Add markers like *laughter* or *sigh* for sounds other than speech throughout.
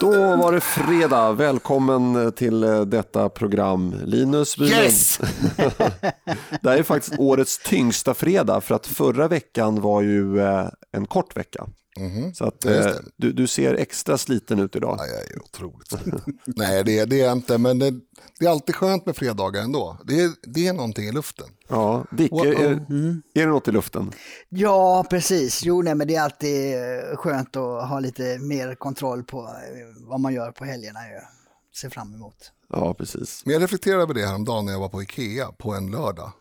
Då var det fredag. Välkommen till eh, detta program. Linus Bylund. Yes! *laughs* det här är faktiskt årets tyngsta fredag för att förra veckan var ju eh, en kort vecka. Mhm. Så att eh, du, du ser extra sliten ut idag. Ja, jag är otroligt *laughs* Nej, det är det är jag inte, men det, det är alltid skönt med fredagar ändå. Det är, det är någonting i luften. Ja, Dick, Wow. är, är det något i luften? Ja, precis. Jo, nej, men det är alltid eh, skönt att ha lite mer kontroll på eh, vad man gör på helgerna. Jag ser fram emot. Ja, precis. Men jag reflekterade över det häromdagen när jag var på Ikea på en lördag.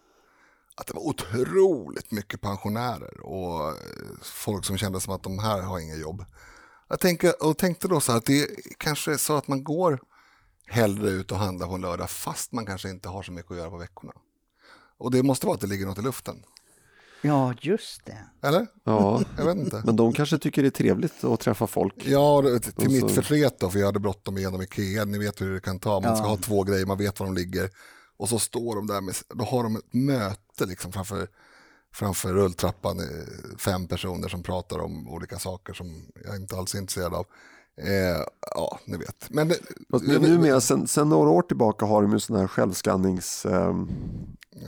Att det var otroligt mycket pensionärer och eh, folk som kände som att de här har inga jobb. Jag tänker, och tänkte då så här att det kanske är så att man går hellre ut och handlar på en lördag fast man kanske inte har så mycket att göra på veckorna. Och det måste vara att det ligger något i luften. Ja, just det. Eller? Ja, Jag vet inte. men de kanske tycker det är trevligt att träffa folk. Ja, till Och mitt så- förtret då, för jag hade bråttom igenom Ikea. Ni vet hur det kan ta. Man ska Ja. ha två grejer, man vet var de ligger. Och så står de där med, då har de ett möte liksom framför, framför rulltrappan. eh, Fem personer som pratar om olika saker som jag inte alls är intresserad av. Eh, ja, ni vet. Men det, nu, numera, sen, sen några år tillbaka har de ju sådana här självskannningsstationer.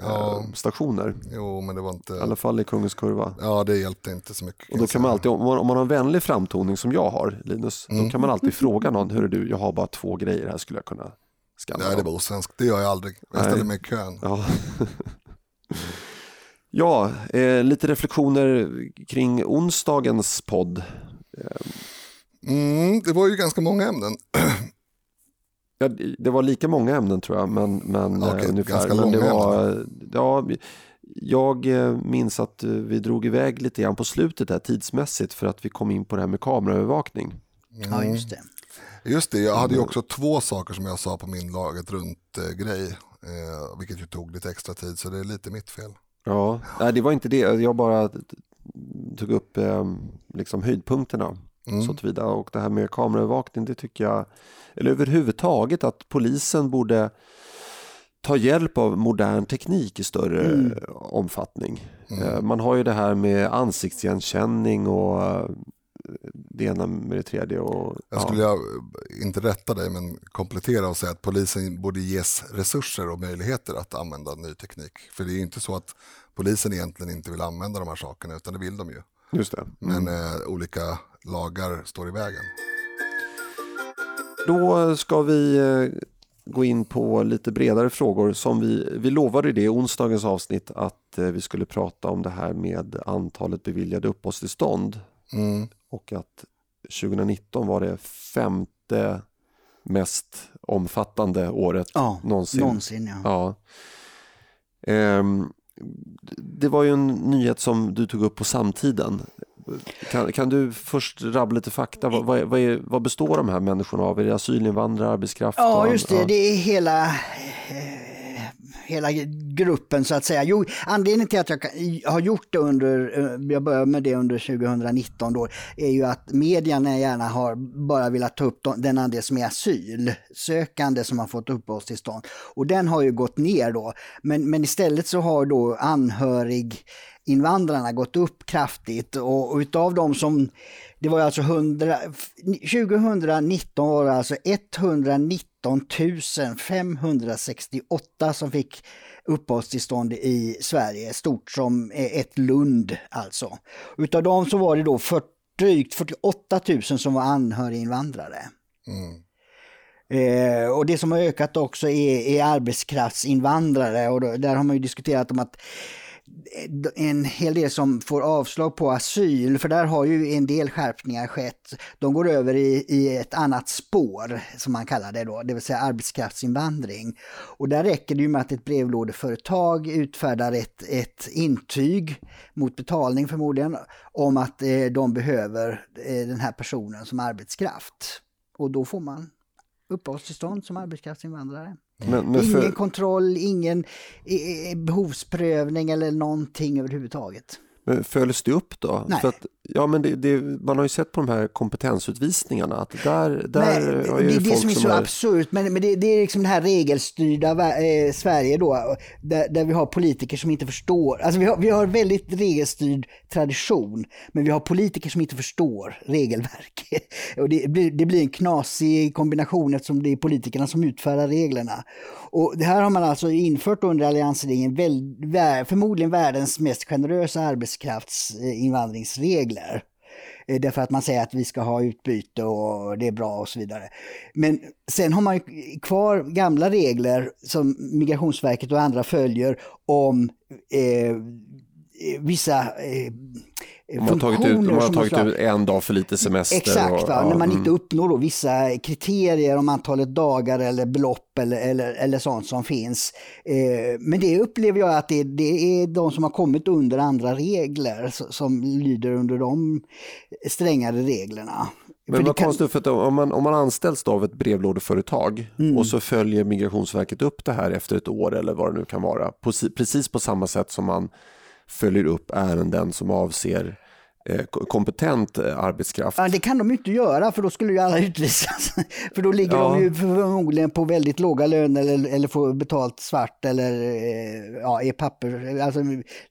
Ja. stationer. jo, men det var I inte... alla fall i Kungens Kurva. Ja, det hjälpte inte så mycket. Och då kan man alltid, om man, om man har en vänlig framtoning som jag har, Linus, Mm. då kan man alltid fråga någon, hörru du, jag har bara två grejer här, skulle jag kunna scanna Nej, det dem?" var osvenskt. Det gör jag aldrig. Jag Nej. ställer mig i kön. Ja, *laughs* ja eh, lite reflektioner kring onsdagens podd. Mm, det var ju ganska många ämnen. *clears throat* Ja, det var lika många ämnen tror jag, men, men Okej, eh, ungefär. ganska Men det långa var, ja, jag eh, minns att vi drog iväg lite grann på slutet där tidsmässigt för att vi kom in på det här med kameraövervakning. Ja, just det. Just det, jag hade ju också två saker som jag sa på min laget runt-grej. Eh, vilket ju tog lite extra tid, så det är lite mitt fel. Ja, nej, det var inte det. Jag bara tog upp eh, liksom höjdpunkterna. Mm. Så tillvida. Och det här med kameraövervakning, det tycker jag, eller överhuvudtaget att polisen borde ta hjälp av modern teknik i större Mm. eh, omfattning. Mm. Eh, Man har ju det här med ansiktsigenkänning och eh, det ena med det tredje. Och, Jag skulle jag, inte rätta dig, men komplettera och säga att polisen borde ges resurser och möjligheter att använda ny teknik. För det är ju inte så att polisen egentligen inte vill använda de här sakerna, utan det vill de ju. Just det. Men eh, olika lagar står i vägen. Då ska vi eh, gå in på lite bredare frågor som vi, vi lovade i det i onsdagens avsnitt att eh, vi skulle prata om det här med antalet beviljade uppehållstillstånd Mm. Och att 2019 var det femte mest omfattande året Ja, någonsin. någonsin. ja. Ja. Ehm, det var ju en nyhet som du tog upp på samtiden. Kan, kan du först rabbla lite fakta? Vad, vad, vad, är, vad består de här människorna av? Är det asylinvandrare, arbetskraft? Ja, just det. ja. Det är hela, eh, hela gruppen så att säga. Jo, anledningen till att jag har gjort det under, eh, jag började med det under 2019 då, är ju att medierna gärna har bara velat ta upp den andel som är asylsökande som har fått uppehållstillstånd. Och den har ju gått ner då. Men, men istället så har då anhörig invandrarna gått upp kraftigt och, och utav de som, det var ju alltså 100, 2019 var det alltså 190 119 568 som fick uppehållstillstånd i Sverige, stort som eh, ett Lund alltså. Utav dem så var det då för, drygt 48 000 som var anhöriginvandrare. Mm. Eh, och det som har ökat också är, är arbetskraftsinvandrare och då, där har man ju diskuterat om att en hel del som får avslag på asyl, för där har ju en del skärpningar skett. De går över i, i ett annat spår, som man kallar det då, det vill säga arbetskraftsinvandring. Och där räcker det ju med att ett brevlådeföretag utfärdar ett, ett intyg mot betalning förmodligen, om att eh, de behöver eh, den här personen som arbetskraft. Och då får man uppehållstillstånd som arbetskraftsinvandrare. Men, men ingen för, kontroll, ingen eh, behovsprövning eller någonting överhuvudtaget. men följs det upp då? Nej. För att Ja, men det, det, man har ju sett på de här kompetensutvisningarna att där, där Nej, har ju det är det folk som är så är- absurt, men, men det, det är liksom det här regelstyrda eh, Sverige då, där, där vi har politiker som inte förstår. Alltså vi har, vi har väldigt regelstyrd tradition, men vi har politiker som inte förstår regelverk. *laughs* Och det, blir, det blir en knasig kombination eftersom det är politikerna som utfärdar reglerna. Och det här har man alltså infört under alliansregeringen, väl, förmodligen världens mest generösa arbetskraftsinvandringsregler. Eh, Därför att man säger att vi ska ha utbyte och det är bra och så vidare. Men sen har man ju kvar gamla regler som Migrationsverket och andra följer om eh, vissa eh, de har tagit, ut, de har tagit ut en dag för lite semester. Exakt, och, ja, när man mm. inte uppnår då vissa kriterier om antalet dagar eller belopp eller, eller, eller sånt som finns. Eh, men det upplever jag att det, det är de som har kommit under andra regler som lyder under de strängare reglerna. För Men det vad kan- konstigt, för att om man, om man anställs då av ett brevlådeföretag Mm. och så följer Migrationsverket upp det här efter ett år eller vad det nu kan vara, på, precis på samma sätt som man följer upp ärenden som avser eh, ko- kompetent eh, arbetskraft. Ja, det kan de inte göra för då skulle ju alla utvisas. *laughs* för då ligger Ja. de ju förmodligen på väldigt låga löner eller, eller får betalt svart eller eh, ja, är papper, alltså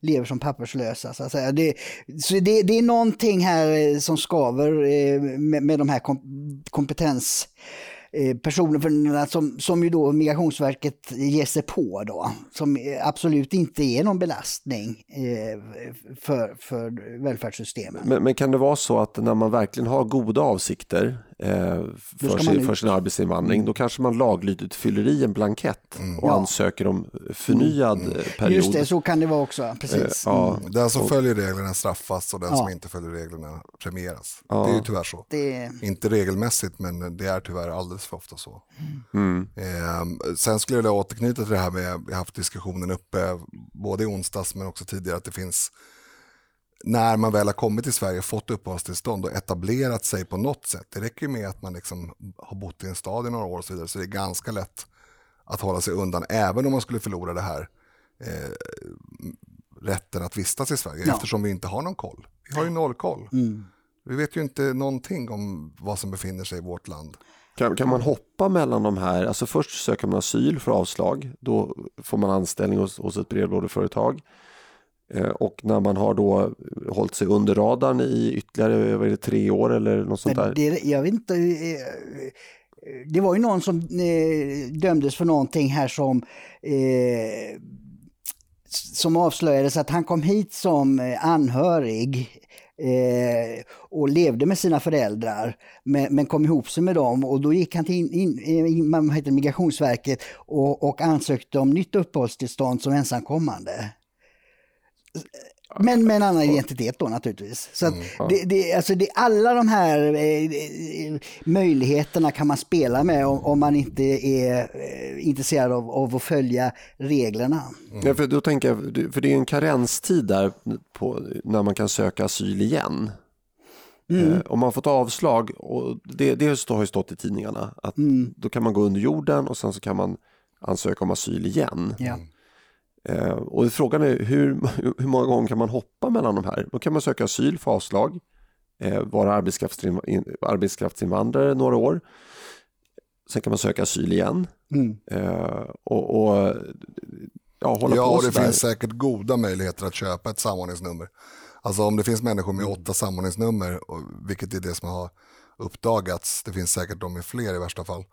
lever som papperslösa. Så, att. Det, så det, det är någonting här som skaver med, med de här kom, kompetens Eh, personerna som, som ju då Migrationsverket ger sig på då, som eh, absolut inte är någon belastning eh, för, för välfärdssystemen. Men, men kan det vara så att när man verkligen har goda avsikter för, ska man sin, för sin arbetsinvandring, då kanske man laglydigt fyller i en blankett och Mm. Ja. Mm. ansöker om förnyad eh, period. Just det, så kan det vara också. Precis. Eh, ja, Den som följer reglerna straffas och den Ja. som inte följer reglerna premieras. Ja. Det är ju tyvärr så. Det, Inte regelmässigt men det är tyvärr alldeles för ofta så. mm. Eh, sen skulle jag vilja återknyta till det här med, jag har haft diskussionen uppe både i onsdags men också tidigare att det finns när man väl har kommit till Sverige och fått uppehållstillstånd och etablerat sig på något sätt. Det räcker ju med att man liksom har bott i en stad i några år och så vidare så det är ganska lätt att hålla sig undan även om man skulle förlora det här eh, rätten att vistas i Sverige Ja. eftersom vi inte har någon koll. Vi har ju noll koll. mm. Vi vet ju inte någonting om vad som befinner sig i vårt land. Kan, kan man hoppa mellan de här? Alltså först söker man asyl för avslag. Då får man anställning hos, hos ett brevlådeföretag. Eh, och när man har då hållit sig under radarn i ytterligare vad det, tre år eller något sånt där. det, jag vet inte. eh, Det var ju någon som eh, dömdes för någonting här som eh, som avslöjades att han kom hit som eh, anhörig eh, och levde med sina föräldrar men, men kom ihop sig med dem och då gick han till in, in, in, Migrationsverket och, och ansökte om nytt uppehållstillstånd som ensamkommande. Men med en annan identitet då naturligtvis. Så att det, det, alltså det, alla de här eh, eh, möjligheterna kan man spela med om, om man inte är eh, intresserad av, av att följa reglerna. Ja, för då tänker jag, för det är en karenstid där på, när man kan söka asyl igen. Mm. Eh, om man fått avslag, och det, det har ju stått i tidningarna, att Mm. då kan man gå under jorden och sen så kan man ansöka om asyl igen. Ja. Eh, och frågan är hur, *laughs* hur många gånger kan man hoppa mellan de här? Då kan man söka asyl, få avslag, eh, vara arbetskraftsinv- in- arbetskraftsinvandrare några år. Sen kan man söka asyl igen Mm. eh, och, och ja, hålla Ja, på och det finns säkert goda möjligheter att köpa ett samordningsnummer. Alltså om det finns människor med åtta samordningsnummer, vilket är det som har uppdagats, det finns säkert de med fler i värsta fall,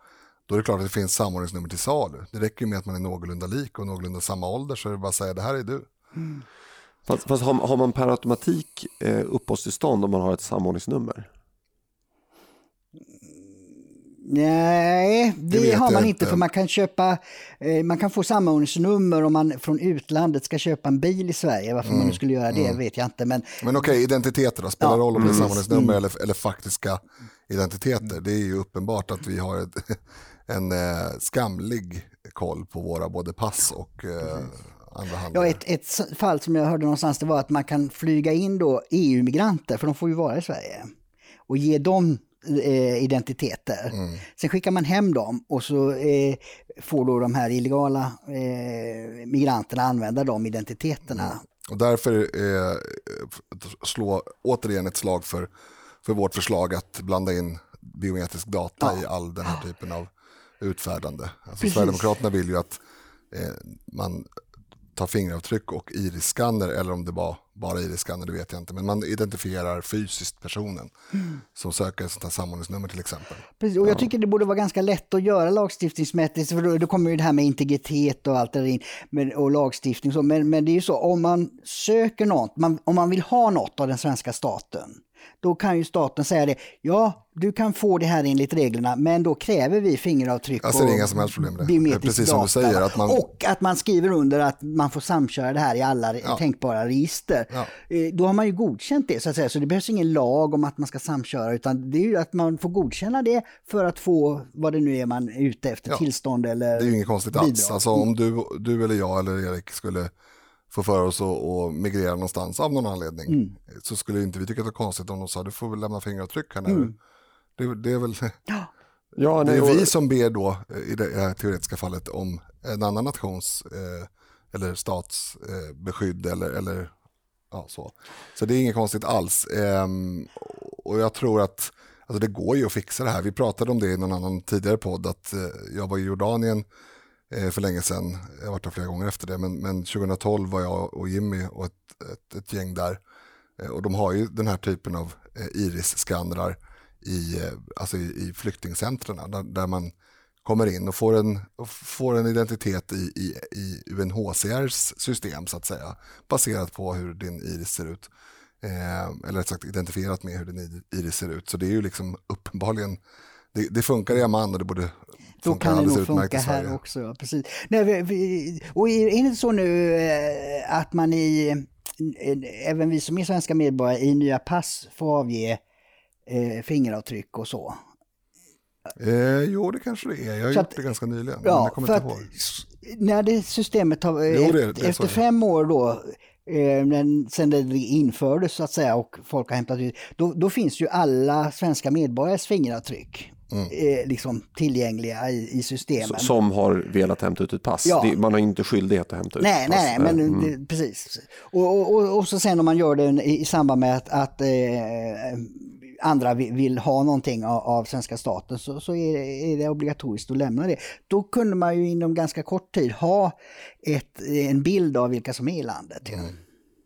då är det klart att det finns samordningsnummer till salu. Det räcker ju med att man är någorlunda lik och någorlunda samma ålder så är det bara att säga det här är du. Fast, fast har, har man per automatik eh, uppehållstillstånd om man har ett samordningsnummer? Nej, Det har man inte. inte för man kan köpa, eh, man kan få samordningsnummer om man från utlandet ska köpa en bil i Sverige. Varför man nu skulle göra det vet jag inte. Men Men okej, identiteter då, spelar Ja. roll om det är Mm. samordningsnummer eller, eller faktiska identiteter. Det är ju uppenbart att vi har ett, en eh, skamlig koll på våra både pass och eh, ja, ett, ett fall som jag hörde någonstans det var att man kan flyga in då EU-migranter, för de får ju vara i Sverige, och ge dem eh, identiteter. Sen skickar man hem dem och så eh, får då de här illegala eh, migranterna använda de identiteterna. Och därför eh, slå återigen ett slag för, för vårt förslag att blanda in biometrisk data ja. i all den här typen av utfärdande. Alltså Sverigedemokraterna vill ju att eh, man tar fingeravtryck och iris-scanner eller om det var bara iris-scanner, det vet jag inte. Men man identifierar fysiskt personen mm. som söker ett sånt här samordningsnummer till exempel. Precis, och jag tycker det borde vara ganska lätt att göra lagstiftningsmässigt, för då, då kommer ju det här med integritet och allt det där in, men, och lagstiftning. Så, men, men det är ju så, om man söker något, man, om man vill ha något av den svenska staten, då kan ju staten säga det. Ja, du kan få det här enligt reglerna, men då kräver vi fingeravtryck alltså, det är inga som helst problem med det. det precis som du säger. Att man... Och att man skriver under att man får samköra det här i alla ja. tänkbara register. Ja. Eh, då har man ju godkänt det, så att säga. Så det behövs ingen lag om att man ska samköra, utan det är ju att man får godkänna det för att få vad det nu är man är ute efter, ja. tillstånd eller Det är ju inget konstigt bidrag. alls. Alltså, om du, du eller jag eller Erik skulle få för oss att migrera någonstans av någon anledning. Mm. Så skulle inte vi tycka att det var konstigt om de sa du får väl lämna fingeravtryck här nu. Mm. Det, det, är väl ja. det är vi som ber då i det här teoretiska fallet om en annan nations eh, eller stats eh, beskydd eller, eller ja, så. Så det är inget konstigt alls. Eh, och jag tror att alltså det går ju att fixa det här. Vi pratade om det i någon annan tidigare podd att eh, jag var i Jordanien Eh, för länge sedan. Jag har varit där flera gånger efter det. Men, men 2012 var jag och Jimmy och ett, ett, ett gäng där. Eh, och de har ju den här typen av eh, iris-skannrar i, alltså i, i flyktingcentren där, där, man kommer in och får en, och får en identitet i, i, i UNHCRs system så att säga. Baserat på hur din iris ser ut. Eh, eller rätt sagt identifierat med hur din iris ser ut. Så det är ju liksom uppenbarligen det, det funkar i Amman och det borde då kan det nog funka här också. Ja, precis. Nej, vi, vi, och är det inte så nu eh, att man i, även vi som är svenska medborgare, i nya pass får avge eh, fingeravtryck och så? Eh, jo, det kanske det är. Jag har så gjort att, det ganska nyligen. Ja, för att, när det systemet har, jo, det, det efter fem år då, eh, men sen det infördes så att säga och folk har hämtat ut, då, då finns ju alla svenska medborgares fingeravtryck mm. eh, liksom tillgängliga i, i systemen. Som har velat hämta ut ett pass. Ja. Det, man har inte skyldighet att hämta ut nej, pass. Nej, nej, men mm. det, precis. Och, och, och, så sen om man gör det i, i samband med att, att eh, andra vill ha någonting av, av svenska staten så, så är, det, är, det, obligatoriskt att lämna det. Då kunde man ju inom ganska kort tid ha ett, en bild av vilka som är i landet. Mm.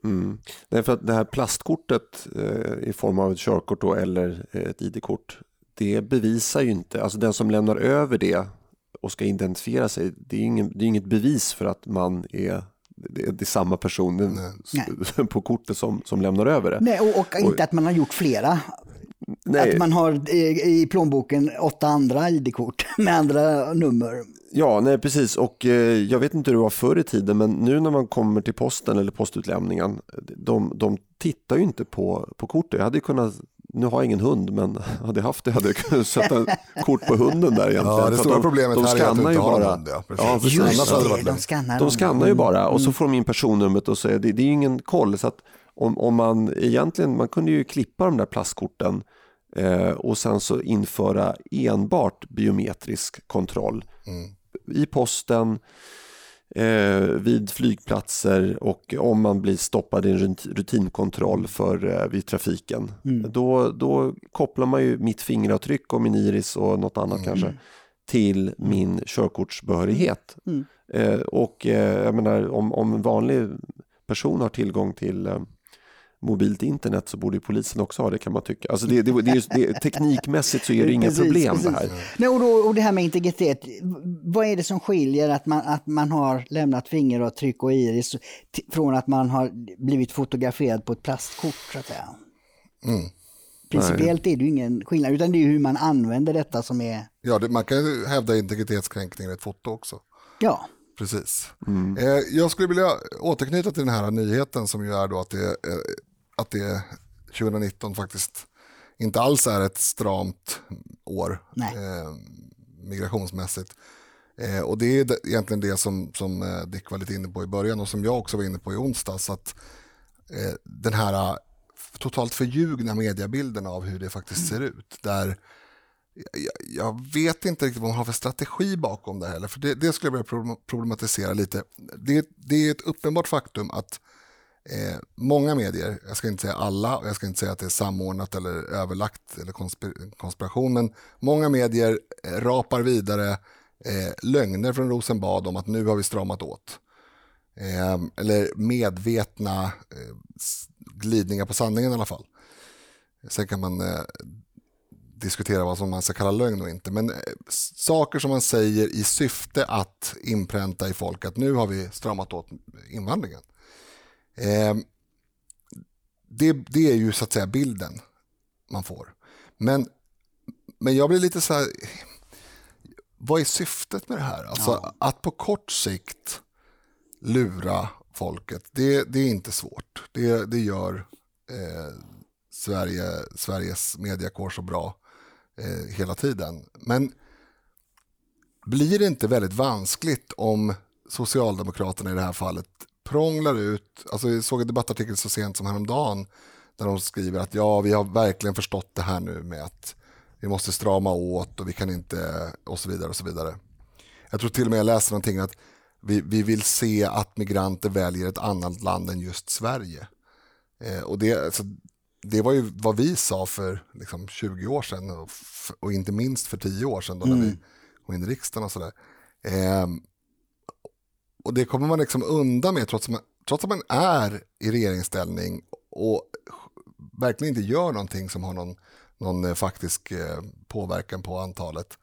Mm. Därför att det här plastkortet eh, i form av ett körkort då, eller ett ID-kort det bevisar ju inte, alltså den som lämnar över det och ska identifiera sig, det är, ingen, det är inget bevis för att man är det är, det är samma person *laughs* på kortet som, som lämnar över det. Nej, och, och inte och, att man har gjort flera. Nej. Att man har i plånboken åtta andra ID-kort *laughs* med andra nummer. Ja, nej precis. Och eh, jag vet inte hur det var förr i tiden, men nu när man kommer till posten eller postutlämningen, de, de tittar ju inte på, på kortet. Jag hade kunnat nu har jag ingen hund, men *laughs* hade jag haft det hade jag kunnat sätta kort på hunden där egentligen. Ja, det stora de, problemet de här är att du inte har bara, hund. Ja, Ja, Just det, de skannar, de skannar ju bara och så mm. får de in personnumret och säger det, det är ingen koll. Så att om, om man egentligen, man kunde ju klippa de där plastkorten eh, och sen så införa enbart biometrisk kontroll mm. i posten, eh, vid flygplatser och om man blir stoppad i en rutinkontroll för, eh, vid trafiken. Mm. Då, då kopplar man ju mitt fingeravtryck och min iris och något annat mm. kanske till min körkortsbehörighet. Mm. Eh, och eh, jag menar om, om en vanlig person har tillgång till eh, mobilt internet så borde polisen också ha det kan man tycka. Alltså det, det, det, det teknikmässigt så är det inga precis, problem precis. det här. Nej, och, då, och det här med integritet, vad är det som skiljer att man, att man har lämnat fingeravtryck och iris från att man har blivit fotograferad på ett plastkort så att säga? Mm. Principiellt är det ju ingen skillnad, utan det är hur man använder detta som är... Ja, det, man kan ju hävda integritetskränkning i ett foto också. Ja. Precis. Mm. Eh, jag skulle vilja återknyta till den här nyheten som ju är då att det eh, att det 2019 faktiskt inte alls är ett stramt år eh, migrationsmässigt. Eh, och det är egentligen det som, som eh, Dick var lite inne på i början och som jag också var inne på i onsdags. Att eh, den här eh, totalt förljugna mediebilden av hur det faktiskt mm. ser ut. Där jag, jag, vet inte riktigt vad man har för strategi bakom det heller. För det, det skulle jag vilja problematisera lite. Det, det är ett uppenbart faktum att Eh, många medier, jag ska inte säga alla och jag ska inte säga att det är samordnat eller överlagt eller konspir konspiration, men många medier eh, rapar vidare eh, lögner från Rosenbad om att nu har vi stramat åt. Eh, eller medvetna eh, glidningar på sanningen i alla fall. Sen kan man eh, diskutera vad som man ska kalla lögn och inte. Men eh, saker som man säger i syfte att inpränta i folk att nu har vi stramat åt invandringen. Eh, det, det är ju så att säga bilden man får. Men, men jag blir lite så här, vad är syftet med det här? Alltså ja. att på kort sikt lura folket, det, det är inte svårt. Det, det gör eh, Sverige, Sveriges mediakår så bra eh, hela tiden. Men blir det inte väldigt vanskligt om Socialdemokraterna i det här fallet prånglar ut, alltså jag såg en debattartikel så sent som häromdagen där de skriver att ja, vi har verkligen förstått det här nu med att vi måste strama åt och vi kan inte och så vidare och så vidare. Jag tror till och med jag läste någonting att vi, vi vill se att migranter väljer ett annat land än just Sverige. Eh, och det, alltså, det var ju vad vi sa för liksom, 20 år sedan och, och inte minst för 10 år sedan då mm. när vi kom in i riksdagen och sådär. Eh, och det kommer man liksom undan med trots att man, trots att man är i regeringsställning och verkligen inte gör någonting som har någon, någon eh, faktisk eh, påverkan på antalet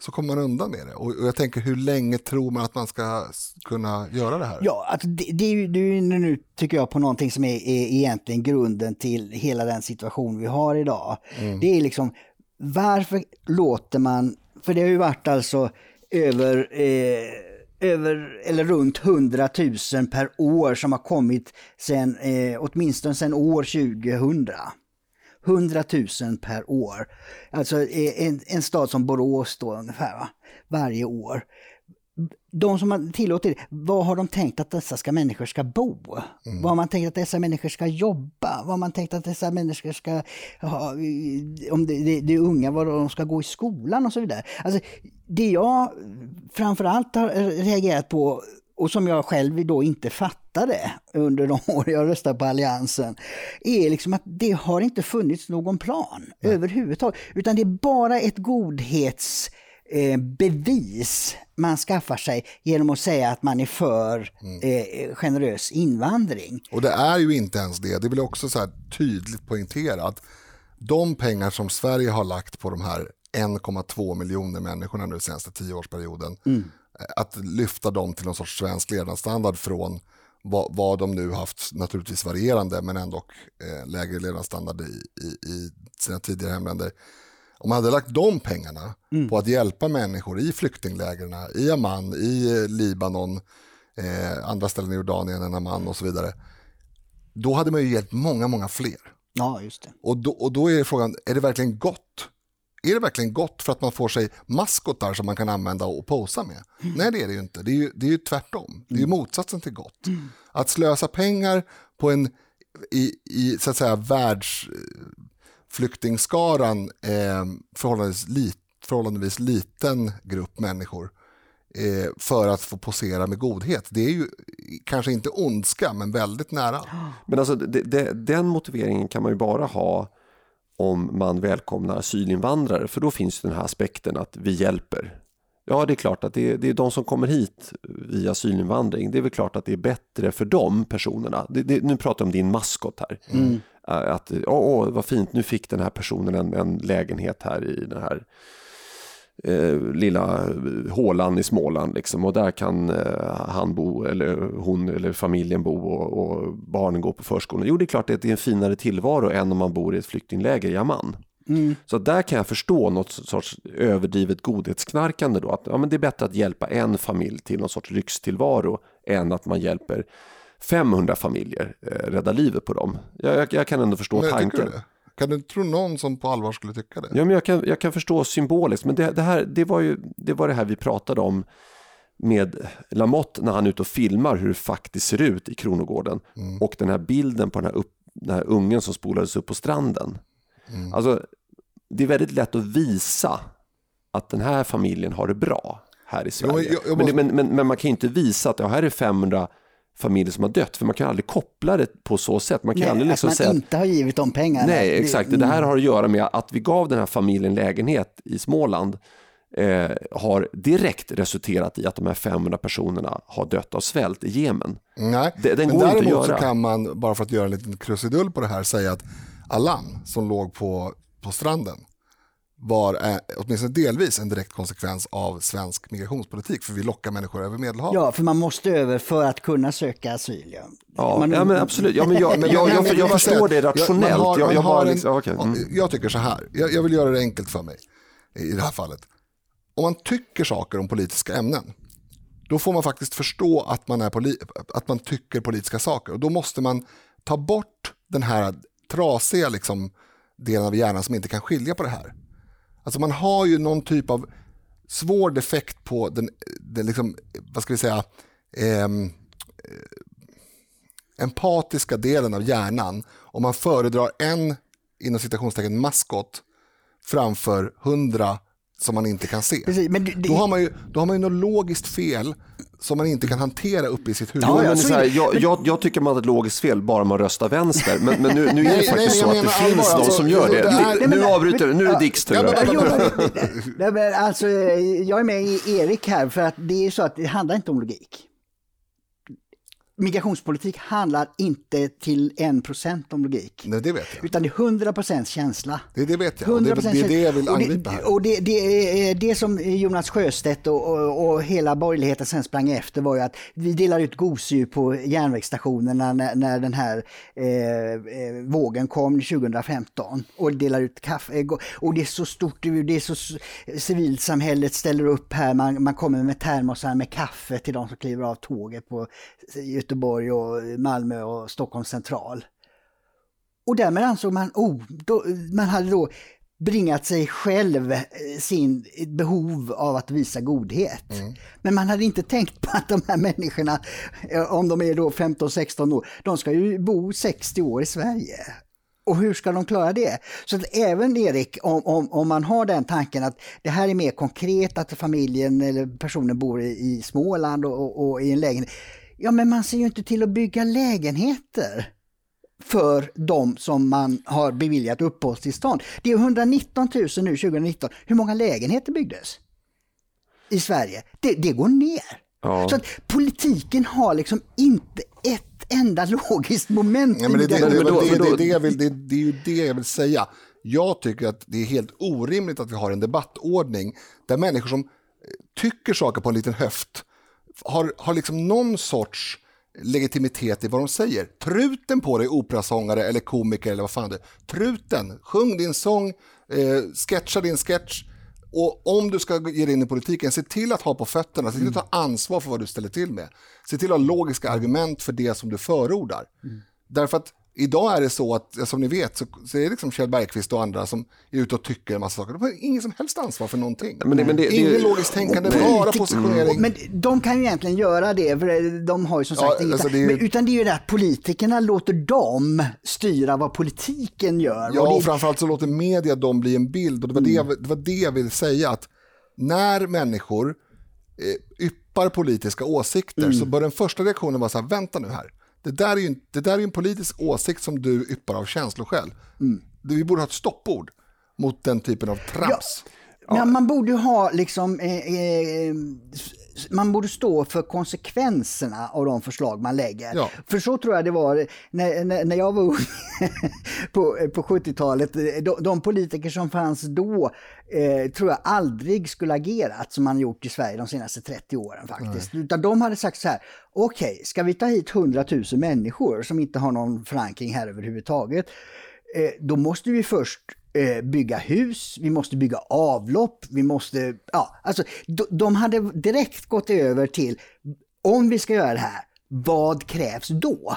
så kommer man undan med det. Och jag tänker, hur länge tror man att man ska kunna göra det här? Ja, alltså det, det är ju det är nu, tycker jag, på någonting som är, är egentligen grunden till hela den situation vi har idag. Mm. Det är liksom, varför låter man, för det har ju varit alltså över eh, över, eller runt 100 000 per år som har kommit sen, eh, åtminstone sedan år 2000. 100 000 per år. Alltså eh, en, en stad som Borås då ungefär, va? varje år. De som har tillåtit vad har de tänkt att dessa ska människor ska bo? Mm. Vad har man tänkt att dessa människor ska jobba? Vad har man tänkt att dessa människor ska ha, om det, det, det är unga, vad de ska gå i skolan och så vidare. Alltså, det jag framförallt har reagerat på och som jag själv då inte fattade under de *laughs* år jag röstade på Alliansen, är liksom att det har inte funnits någon plan Nej. överhuvudtaget. Utan det är bara ett godhetsbevis eh, man skaffar sig genom att säga att man är för mm. eh, generös invandring. Och det är ju inte ens det. Det vill också så tydligt poängtera att de pengar som Sverige har lagt på de här 1,2 miljoner människorna nu senaste tioårsperioden. Mm. Att lyfta dem till någon sorts svensk levnadsstandard från vad, vad de nu haft, naturligtvis varierande, men ändå eh, lägre levnadsstandard i, i, i, sina tidigare hemländer. Om man hade lagt de pengarna mm. på att hjälpa människor i flyktinglägren, i Amman, i Libanon, eh, andra ställen i Jordanien än Amman och så vidare. Då hade man ju hjälpt många, många fler. Ja, just det. Och då, och då är frågan, är det verkligen gott är det verkligen gott för att man får sig maskotar som man kan använda och posa med? Mm. Nej, det är det ju inte. Det är ju, det är ju tvärtom. Det är ju mm. motsatsen till gott. Mm. Att slösa pengar på en, i, i så att säga, världsflyktingskaran eh, förhållandevis, lit, förhållandevis liten grupp människor eh, för att få posera med godhet. Det är ju kanske inte ondska, men väldigt nära. Men alltså, det, det, den motiveringen kan man ju bara ha om man välkomnar asylinvandrare för då finns den här aspekten att vi hjälper. Ja, det är klart att det är, det är de som kommer hit via asylinvandring. Det är väl klart att det är bättre för de personerna. Det, det, nu pratar jag om din maskot här. Mm. Att, åh, åh, vad fint, nu fick den här personen en, en lägenhet här i den här eh, lilla hålan i Småland liksom, och där kan eh, han bo eller hon eller familjen bo och, och, barnen gå på förskolan. Jo, det är klart att det är en finare tillvaro än om man bor i ett flyktingläger i Amman. Mm. Så där kan jag förstå något sorts överdrivet godhetsknarkande då. Att ja, men det är bättre att hjälpa en familj till någon sorts lyxtillvaro än att man hjälper 500 familjer eh, rädda livet på dem. Jag, jag, jag kan ändå förstå men, tanken. Kan du tro någon som på allvar skulle tycka det? Ja, men jag, kan, jag kan förstå symboliskt, men det, det, här, det, var ju, det var det här vi pratade om med Lamotte när han är ute och filmar hur det faktiskt ser ut i Kronogården. Mm. Och den här bilden på den här, upp, den här ungen som spolades upp på stranden. Mm. Alltså, det är väldigt lätt att visa att den här familjen har det bra här i Sverige. Jo, jag, jag måste... men, men, men, men, man kan inte visa att ja, här är 500 familjer som har dött. För man kan aldrig koppla det på så sätt. Man kan Nej, aldrig att liksom man säga att inte har givit de pengarna. Nej, Det- exakt. Det här har att göra med att vi gav den här familjen lägenhet i Småland eh, har direkt resulterat i att de här 500 personerna har dött av svält i Jemen. Nej, Det- den men går inte att däremot så kan man, bara för att göra en liten krusidull på det här, säga att Allan som låg på, på stranden var eh, åtminstone delvis en direkt konsekvens av svensk migrationspolitik, för vi lockar människor över Medelhavet. Ja, för man måste över för att kunna söka asyl. Ja, Ja, Man- ja men absolut. Ja, men jag, men jag, jag, jag, förstår det rationellt. har- jag, har en- liksom, mm. jag tycker så här, jag, jag vill göra det enkelt för mig i det här fallet. Om man tycker saker om politiska ämnen, då får man faktiskt förstå att man, är poli- att man tycker politiska saker. Och då måste man ta bort den här trasiga liksom, delen av hjärnan som inte kan skilja på det här. Alltså man har ju någon typ av svår defekt på den, den liksom, vad ska vi säga, ehm, empatiska delen av hjärnan om man föredrar en inom citationstecken maskot framför hundra som man inte kan se. Precis, det- Då, har man ju, då har man ju något logiskt fel som man inte kan hantera uppe i sitt huvud. Ja, men så så är här, jag, jag, jag tycker man har ett logiskt fel bara man röstar vänster. Men, men nu, nu är det Nej, faktiskt nej, så att det menar finns allvar, någon alltså, som gör det. det är- Nu avbryter du, nu är det Dicks tur. Ja, men- här. Men- men alltså, jag är med i Erik här för att det är så att det handlar inte om logik. Migrationspolitik handlar inte till en procent om logik. Nej, det vet jag. Utan det är 100 procent känsla. Det, det vet jag. Och det, 100% det är det jag vill och det- angripa här. Och det, det, det som Jonas Sjöstedt och, och, och hela borgerligheten sen sprang efter var ju att vi delar ut gosedjur på järnvägsstationerna när, när den här eh, eh, vågen kom 2015 och delar ut kaffe. eh, Och det är så stort, det är så civilsamhället ställer upp här, man, man kommer med termosar med kaffe till de som kliver av tåget på Göteborg och Malmö och Stockholms central. Och därmed ansåg man, oh, då, man hade då bringat sig själv eh, sin behov av att visa godhet. Men man hade inte tänkt på att de här människorna, eh, om de är då 15-16 år, de ska ju bo 60 år i Sverige. Och hur ska de klara det? Så att även Erik, om, om, om man har den tanken att det här är mer konkret, att familjen eller personen bor i, i Småland och, och, och i en lägenhet. Ja, men man ser ju inte till att bygga lägenheter för de som man har beviljat uppehållstillstånd. Det är 119 000 nu 2019. Hur många lägenheter byggdes i Sverige? Det, det går ner. Ja. Så att politiken har liksom inte ett enda *laughs* logiskt moment Ja, men det är ju det jag vill säga. Jag tycker att det är helt orimligt att vi har en debattordning där människor som eh, tycker saker på en liten höft har, har liksom någon sorts legitimitet i vad de säger. Truten på dig, operasångare eller komiker eller vad fan är. Truten, sjung din sång, eh, sketcha din sketch. Och om du ska ge dig in i politiken, se till att ha på fötterna, se till att ta ansvar för vad du ställer till med. Se till att ha logiska argument för det som du förordar. Därför att idag är det så att, som ni vet, så, så är det liksom Kjell Bergqvist och andra som är ute och tycker en massa saker. De har ingen som helst ansvar för någonting. Men det- men det- det- Ingen logiskt tänkande, bara positionering. Men de kan ju egentligen göra det, för de har ju som sagt Ja, inget- alltså det är ju- men, Utan det är ju det att politikerna låter dem styra vad politiken gör. Ja, och och det, framförallt så låter media dem bli en bild. Och det var, det, jag, det var det jag ville säga, att när människor eh, yppar politiska åsikter så bör den första reaktionen vara så här, vänta nu här. Det där är ju, en- det där är en politisk åsikt som du yppar av känsloskäl. Det- Vi borde ha ett stoppord mot den typen av trams. Men man borde ju ha liksom, eh, eh, man borde stå för konsekvenserna av de förslag man lägger. Ja. För så tror jag det var när, när, när jag var ung *laughs* på, på 70-talet. De, de politiker som fanns då eh, tror jag aldrig skulle agerat som man gjort i Sverige de senaste 30 åren faktiskt. Utan de hade sagt så här, okej, ska vi ta hit 100 000 människor som inte har någon förankring här överhuvudtaget, eh, då måste vi först eh, bygga hus, vi måste bygga avlopp, vi måste, ja, alltså de, de hade direkt gått över till, om vi ska göra det här, vad krävs då?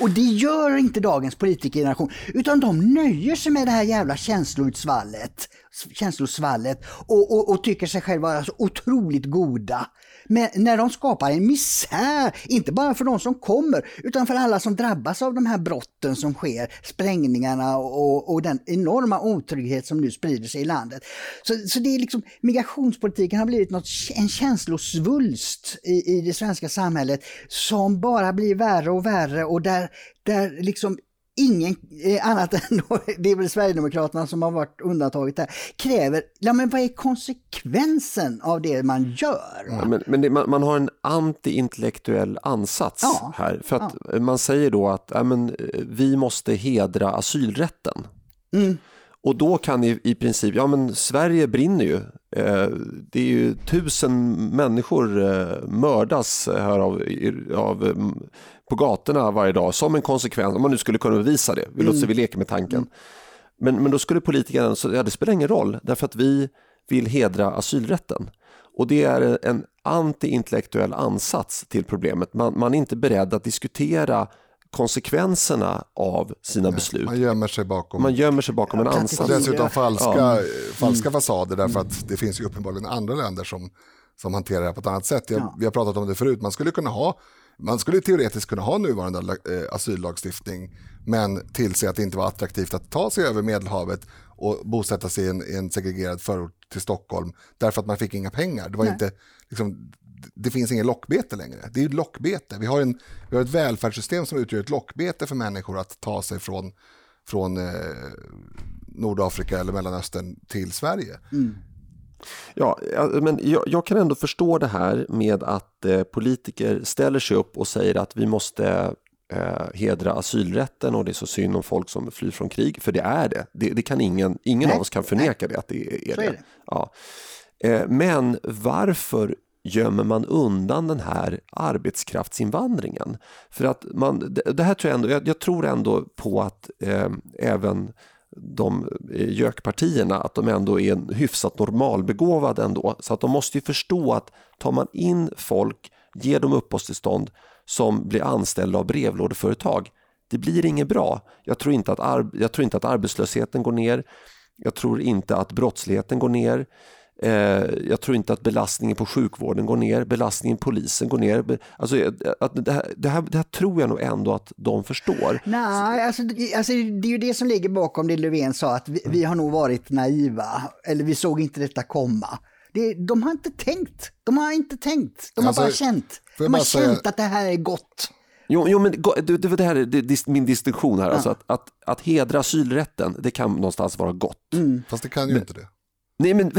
Och det gör inte dagens politikergeneration, utan de nöjer sig med det här jävla känsloutsvallet, känslosvallet och, och, och tycker sig själva vara så otroligt goda. Men när de skapar en misär, inte bara för de som kommer, utan för alla som drabbas av de här brotten som sker, sprängningarna och, och den enorma otrygghet som nu sprider sig i landet. Så, så det är liksom, migrationspolitiken har blivit något, en känslosvulst i, i det svenska samhället som bara blir värre och värre och där, där liksom ingen eh, annat *laughs* än då, det är väl Sverigedemokraterna som har varit undantaget där, kräver, ja men vad är konsekvensen av det man gör? Ja, men, men det, man, man, har en antiintellektuell ansats ja, här. För att ja. man säger då att ja, men, vi måste hedra asylrätten. Mm. Och då kan i, i princip, ja men Sverige brinner ju. Eh, det är ju tusen människor eh, mördas här av, av, på gatorna varje dag som en konsekvens, om man nu skulle kunna bevisa det, vi låter mm. vi leka med tanken. Mm. Men, men då skulle politikerna, så, ja det spelar ingen roll, därför att vi vill hedra asylrätten. Och det är en antiintellektuell ansats till problemet. Man, man är inte beredd att diskutera konsekvenserna av sina Nej, beslut. Man gömmer sig bakom, man gömmer sig bakom en ansats. Dessutom falska, ja. falska mm. fasader därför att det finns ju uppenbarligen andra länder som, som hanterar det här på ett annat sätt. Jag, ja. Vi har pratat om det förut, man skulle kunna ha man skulle teoretiskt kunna ha nuvarande eh, asyllagstiftning men tillse att det inte var attraktivt att ta sig över Medelhavet och bosätta sig i en, i en segregerad förort till Stockholm därför att man fick inga pengar. Det, var inte, liksom, det finns ingen lockbete längre. Det är ett lockbete. Vi har, en, vi har ett välfärdssystem som utgör ett lockbete för människor att ta sig från, från eh, Nordafrika eller Mellanöstern till Sverige. Mm. Ja, men jag, jag, kan ändå förstå det här med att eh, politiker ställer sig upp och säger att vi måste eh, hedra asylrätten och det är så synd om folk som flyr från krig, för det är det. Det, det kan ingen, ingen Nej. av oss kan förneka Nej. det att det är, det. Är det. Ja. Eh, men varför gömmer man undan den här arbetskraftsinvandringen? För att man, det här tror jag, ändå, jag, jag tror ändå på att eh, även de eh, gökpartierna att de ändå är hyfsat normalbegåvade ändå. Så att de måste ju förstå att tar man in folk, ger dem uppehållstillstånd som blir anställda av brevlådeföretag, det blir inget bra. Jag tror inte att, jag tror inte att arbetslösheten går ner. Jag tror inte att brottsligheten går ner. Eh, jag tror inte att belastningen på sjukvården går ner, belastningen på polisen går ner. Alltså, eh, att det, här, det, här, det här tror jag nog ändå att de förstår. Nej, alltså, alltså, det är ju det som ligger bakom det Löfven sa, att vi, vi har nog varit naiva, eller vi såg inte detta komma. Det, de har inte tänkt. De har inte tänkt. De har alltså, bara känt. De har känt säga... att det här är gott. Jo, jo men det, det här är min distinktion här. Ja. Alltså att, att, att hedra asylrätten, det kan någonstans vara gott. Mm. Fast det kan ju men, inte det. Nej men...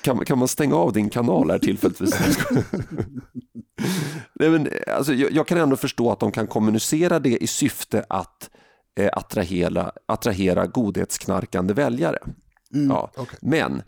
kan, kan man stänga av din kanal här tillfälligtvis? Nej, men, alltså, jag, jag, kan ändå förstå att de kan kommunicera det i syfte att eh, attrahera, attrahera godhetsknarkande väljare. Mm, ja. Okay. Men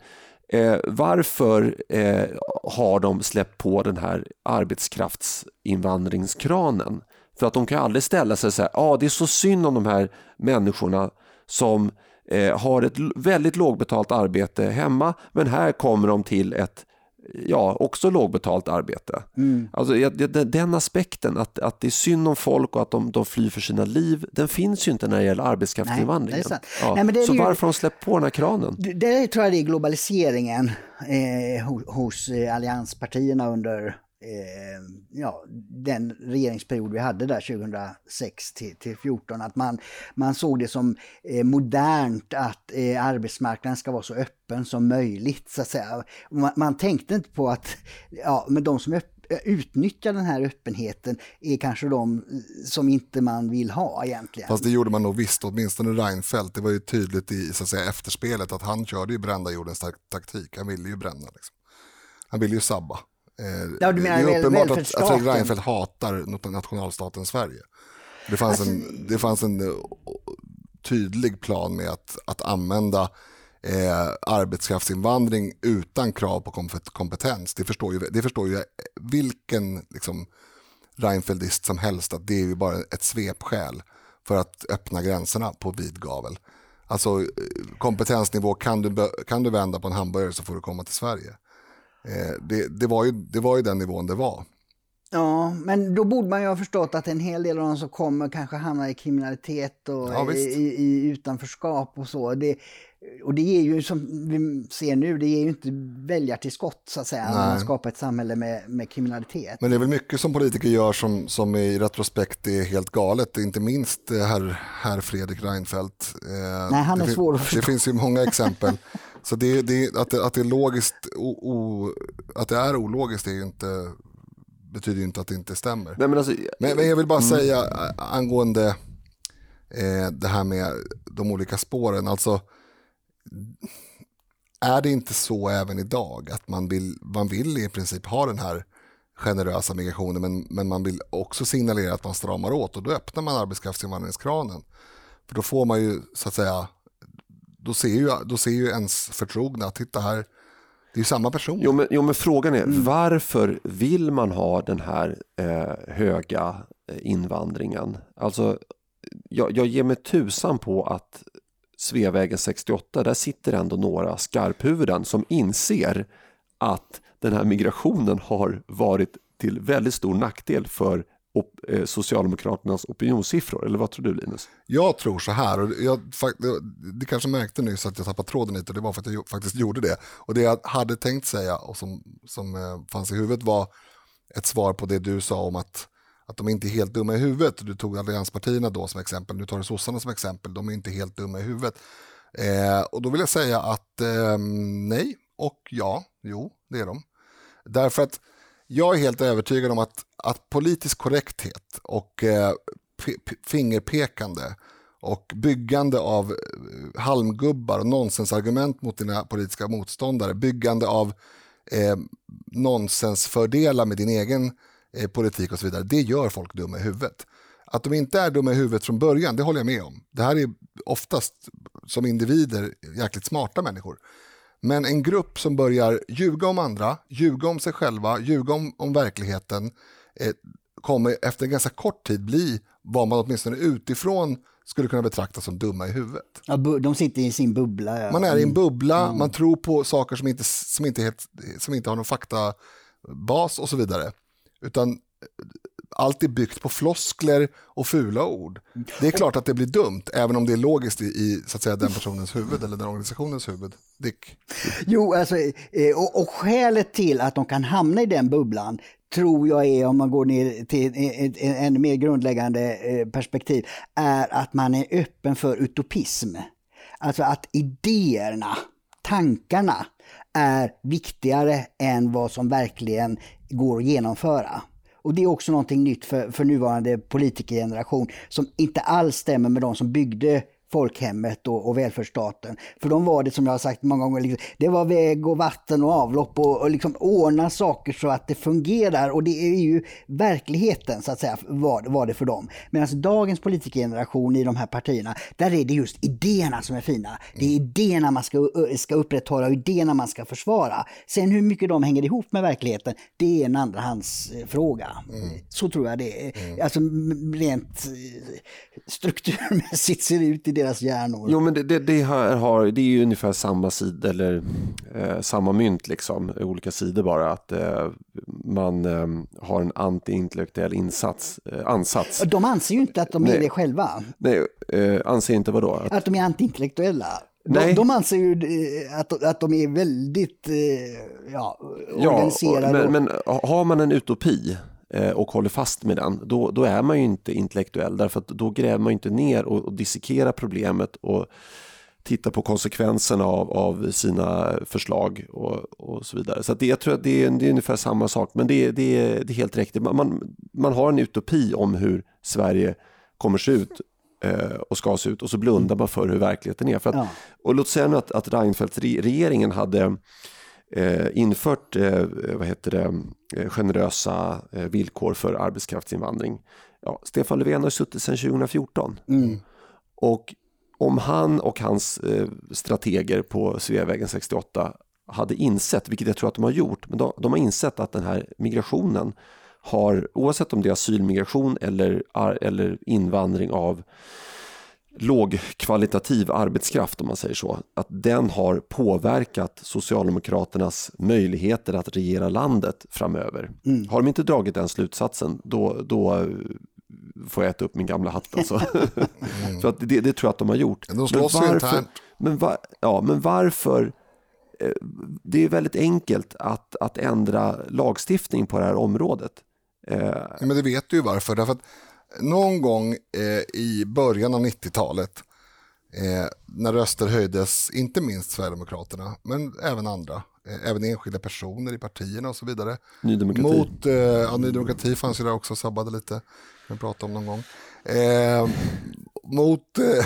eh, varför eh, har de släppt på den här arbetskraftsinvandringskranen? För att de kan aldrig ställa sig så här, ah, det är så synd om de här människorna som eh, har ett väldigt lågbetalt arbete hemma men här kommer de till ett ja, också lågbetalt arbete. Mm. Alltså, den aspekten att, att det är synd om folk och att de, de flyr för sina liv, den finns ju inte när det gäller arbetskraftsinvandringen. Nej, ja. Nej, det så ju, varför har de släppt på den här kranen? Det, det tror jag det är globaliseringen eh, hos, hos eh, allianspartierna under eh, ja, den regeringsperiod vi hade där 2006 till, till 14 att man, man såg det som eh, modernt att eh, arbetsmarknaden ska vara så öppen som möjligt. Så att säga. Man, man tänkte inte på att ja, men de som eh, utnyttjar den här öppenheten är kanske de eh, som inte man vill ha egentligen. Fast det gjorde man nog visst, åtminstone Reinfeldt. Det var ju tydligt i så att säga, efterspelet att han körde ju brända jordens taktik. Han ville ju bränna. Liksom. Han ville ju sabba. Eh, ja, det är uppenbart att, att Fredrik Reinfeldt hatar nationalstaten Sverige. Det fanns alltså, en, det fanns en eh, tydlig plan med att, att använda eh, arbetskraftsinvandring utan krav på kompetens. Det förstår ju, det förstår ju vilken liksom, Reinfeldist som helst att det är ju bara ett svepskäl för att öppna gränserna på vid gavel. Alltså eh, kompetensnivå, kan du, kan du vända på en hamburgare så får du komma till Sverige. Eh, det, det, var ju, det var ju den nivån det var. Ja, men då borde man ju ha förstått att en hel del av de som kommer kanske hamnar i kriminalitet och ja, i, i, i, utanförskap och så. Det, och det ger ju, som vi ser nu, det ger ju inte väljartillskott så att säga, Nej. när man skapar ett samhälle med, med kriminalitet. Men det är väl mycket som politiker gör som, som i retrospekt är helt galet, inte minst eh, herr, herr Fredrik Reinfeldt. Eh, Nej, han är det, svår att förstå. Det finns ju många exempel. *laughs* Så det, det, att, det, att, det är logiskt, o, o, att det är ologiskt är inte betyder ju inte att det inte stämmer. Nej, men, alltså, Men, men jag vill bara säga eh, angående eh, det här med de olika spåren. Alltså, är det inte så även idag att man vill, man vill i princip ha den här generösa migrationen men, men man vill också signalera att man stramar åt och då öppnar man arbetskraftsinvandringskranen. För då får man ju så att säga, då ser ju, då ser ju ens förtrogna, titta här, det är ju samma person. Jo men, jo, men frågan är varför vill man ha den här eh, höga eh, invandringen? Alltså, jag, jag ger mig tusan på att Sveavägen 68, där sitter ändå några skarphuvuden som inser att den här migrationen har varit till väldigt stor nackdel för op, eh, Socialdemokraternas opinionssiffror. Eller vad tror du Linus? Jag tror så här, och jag, det kanske märkte nyss att jag tappade tråden lite och det var för att jag faktiskt gjorde det. Och det jag hade tänkt säga och som, som eh, fanns i huvudet var ett svar på det du sa om att, att de inte är helt dumma i huvudet. Du tog allianspartierna då som exempel, nu tar du sossarna som exempel, de är inte helt dumma i huvudet. Eh, och då vill jag säga att eh, nej och ja, jo det är de. Därför att jag är helt övertygad om att, att politisk korrekthet och eh, fingerpekande och byggande av eh, halmgubbar och nonsensargument mot dina politiska motståndare, byggande av eh, nonsensfördelar med din egen eh, politik och så vidare, det gör folk dumma i huvudet. Att de inte är dumma i huvudet från början, det håller jag med om. Det här är oftast som individer jäkligt smarta människor. Men en grupp som börjar ljuga om andra, ljuga om sig själva, ljuga om, om verkligheten eh, kommer efter en ganska kort tid bli vad man åtminstone utifrån skulle kunna betrakta som dumma i huvudet. Ja, de sitter i sin bubbla. Ja. Man är i en bubbla, mm. man tror på saker som inte, som inte, helt, som inte har någon faktabas och så vidare. Utan allt är byggt på floskler och fula ord. Det är klart att det blir dumt, även om det är logiskt i, i så att säga, den personens huvud eller den organisationens huvud. Dick? Jo, alltså, eh, och, och skälet till att de kan hamna i den bubblan tror jag är, om man går ner till ett ännu mer grundläggande eh, perspektiv, är att man är öppen för utopism. Alltså att idéerna, tankarna, är viktigare än vad som verkligen går att genomföra. Och det är också någonting nytt för, för nuvarande politikergeneration som inte alls stämmer med de som byggde folkhemmet och, och välfärdsstaten. För de var det, som jag har sagt många gånger, liksom, det var väg och vatten och avlopp och, och liksom ordna saker så att det fungerar. Och det är ju verkligheten, så att säga, var, var det för dem. Medan dagens politikergeneration i de här partierna, där är det just idéerna som är fina. Det är idéerna man ska, ska upprätthålla och idéerna man ska försvara. Sen hur mycket de hänger ihop med verkligheten, det är en andrahandsfråga. Mm. Så tror jag det är. Mm. Alltså rent eh, strukturmässigt ser det ut i deras hjärnor. Jo, men det, det, det, här har, det är ju ungefär samma sida, eller eh, samma mynt, liksom, olika sidor bara. Att eh, man eh, har en antiintellektuell insats, eh, ansats. De anser ju inte att de är det själva. Nej, eh, anser inte vadå? Att, att de är antiintellektuella. De, de anser ju eh, att, att de är väldigt ja, organiserade. Ja, men, men har man en utopi och håller fast med den, då, då är man ju inte intellektuell därför att då gräver man inte ner och, och dissekerar problemet och tittar på konsekvenserna av, av sina förslag och, och så vidare. Så det, jag tror att det är, det är ungefär samma sak, men det, det, är, det är helt riktigt. Man, man, man har en utopi om hur Sverige kommer se ut eh, och ska se ut och så blundar man för hur verkligheten är. För att, ja. Och låt säga nu att, att Reinfeldt-regeringen hade eh, infört eh, vad heter det, eh, generösa eh, villkor för arbetskraftsinvandring. Ja, Stefan Löfven har suttit sedan 2014. Mm. Och om han och hans eh, strateger på Sveavägen 68 hade insett, vilket jag tror att de har gjort, men de, de har insett att den här migrationen har, oavsett om det är asylmigration eller, eller invandring av lågkvalitativ arbetskraft om man säger så, att den har påverkat Socialdemokraternas möjligheter att regera landet framöver. Mm. Har de inte dragit den slutsatsen, då, då eh, får jag äta upp min gamla hatt. Alltså. Mm. *laughs* *laughs* så att det, det, tror jag att de har gjort. De slåss men varför, men, var, ja, men varför eh, det är väldigt enkelt att, att ändra lagstiftning på det här området. Eh, ja, men det vet du ju varför. Därför att någon gång eh, i början av 90-talet Eh, när röster höjdes, inte minst Sverigedemokraterna, men även andra, eh, även enskilda personer i partierna och så vidare. Ny demokrati. Mot, eh, ja, Ny demokrati fanns ju där också, sabbade lite, vi pratade om någon gång. Eh, mot, eh, *laughs*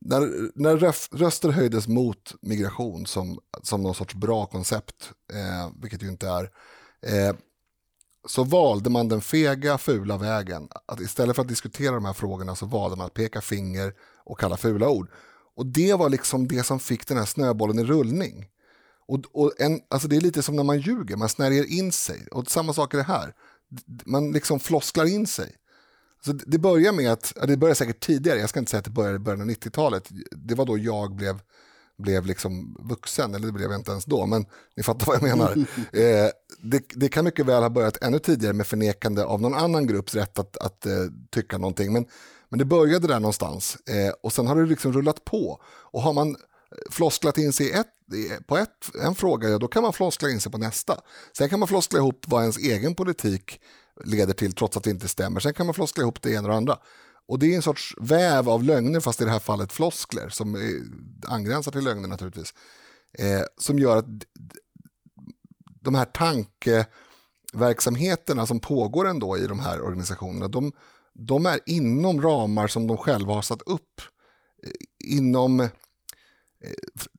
när, när röster höjdes mot migration som, som någon sorts bra koncept, eh, vilket ju inte är, så valde man den fega, fula vägen. Att istället för att diskutera de här frågorna så valde man att peka finger och kalla fula ord. Och det var liksom det som fick den här snöbollen i rullning. Och, och en, alltså det är lite som när man ljuger, man snärjer in sig. Och samma sak är det här. Man liksom flosklar in sig. Så det börjar med att, det börjar säkert tidigare, jag ska inte säga att det började i början av 90-talet. Det var då jag blev, blev liksom vuxen, eller det blev jag inte ens då, men ni fattar vad jag menar. *laughs* eh, det, det, kan mycket väl ha börjat ännu tidigare med förnekande av någon annan grupps rätt att, att eh, tycka någonting. Men, men det började där någonstans eh, och sen har det liksom rullat på. Och har man flosklat in sig i ett, på ett, en fråga, ja, då kan man floskla in sig på nästa. Sen kan man floskla ihop vad ens egen politik leder till trots att det inte stämmer. Sen kan man floskla ihop det ena och det andra. Och det är en sorts väv av lögner, fast i det här fallet floskler, som angränsar till lögner naturligtvis. Eh, som gör att de här tankeverksamheterna som pågår ändå i de här organisationerna, de, de är inom ramar som de själva har satt upp. Eh, inom eh,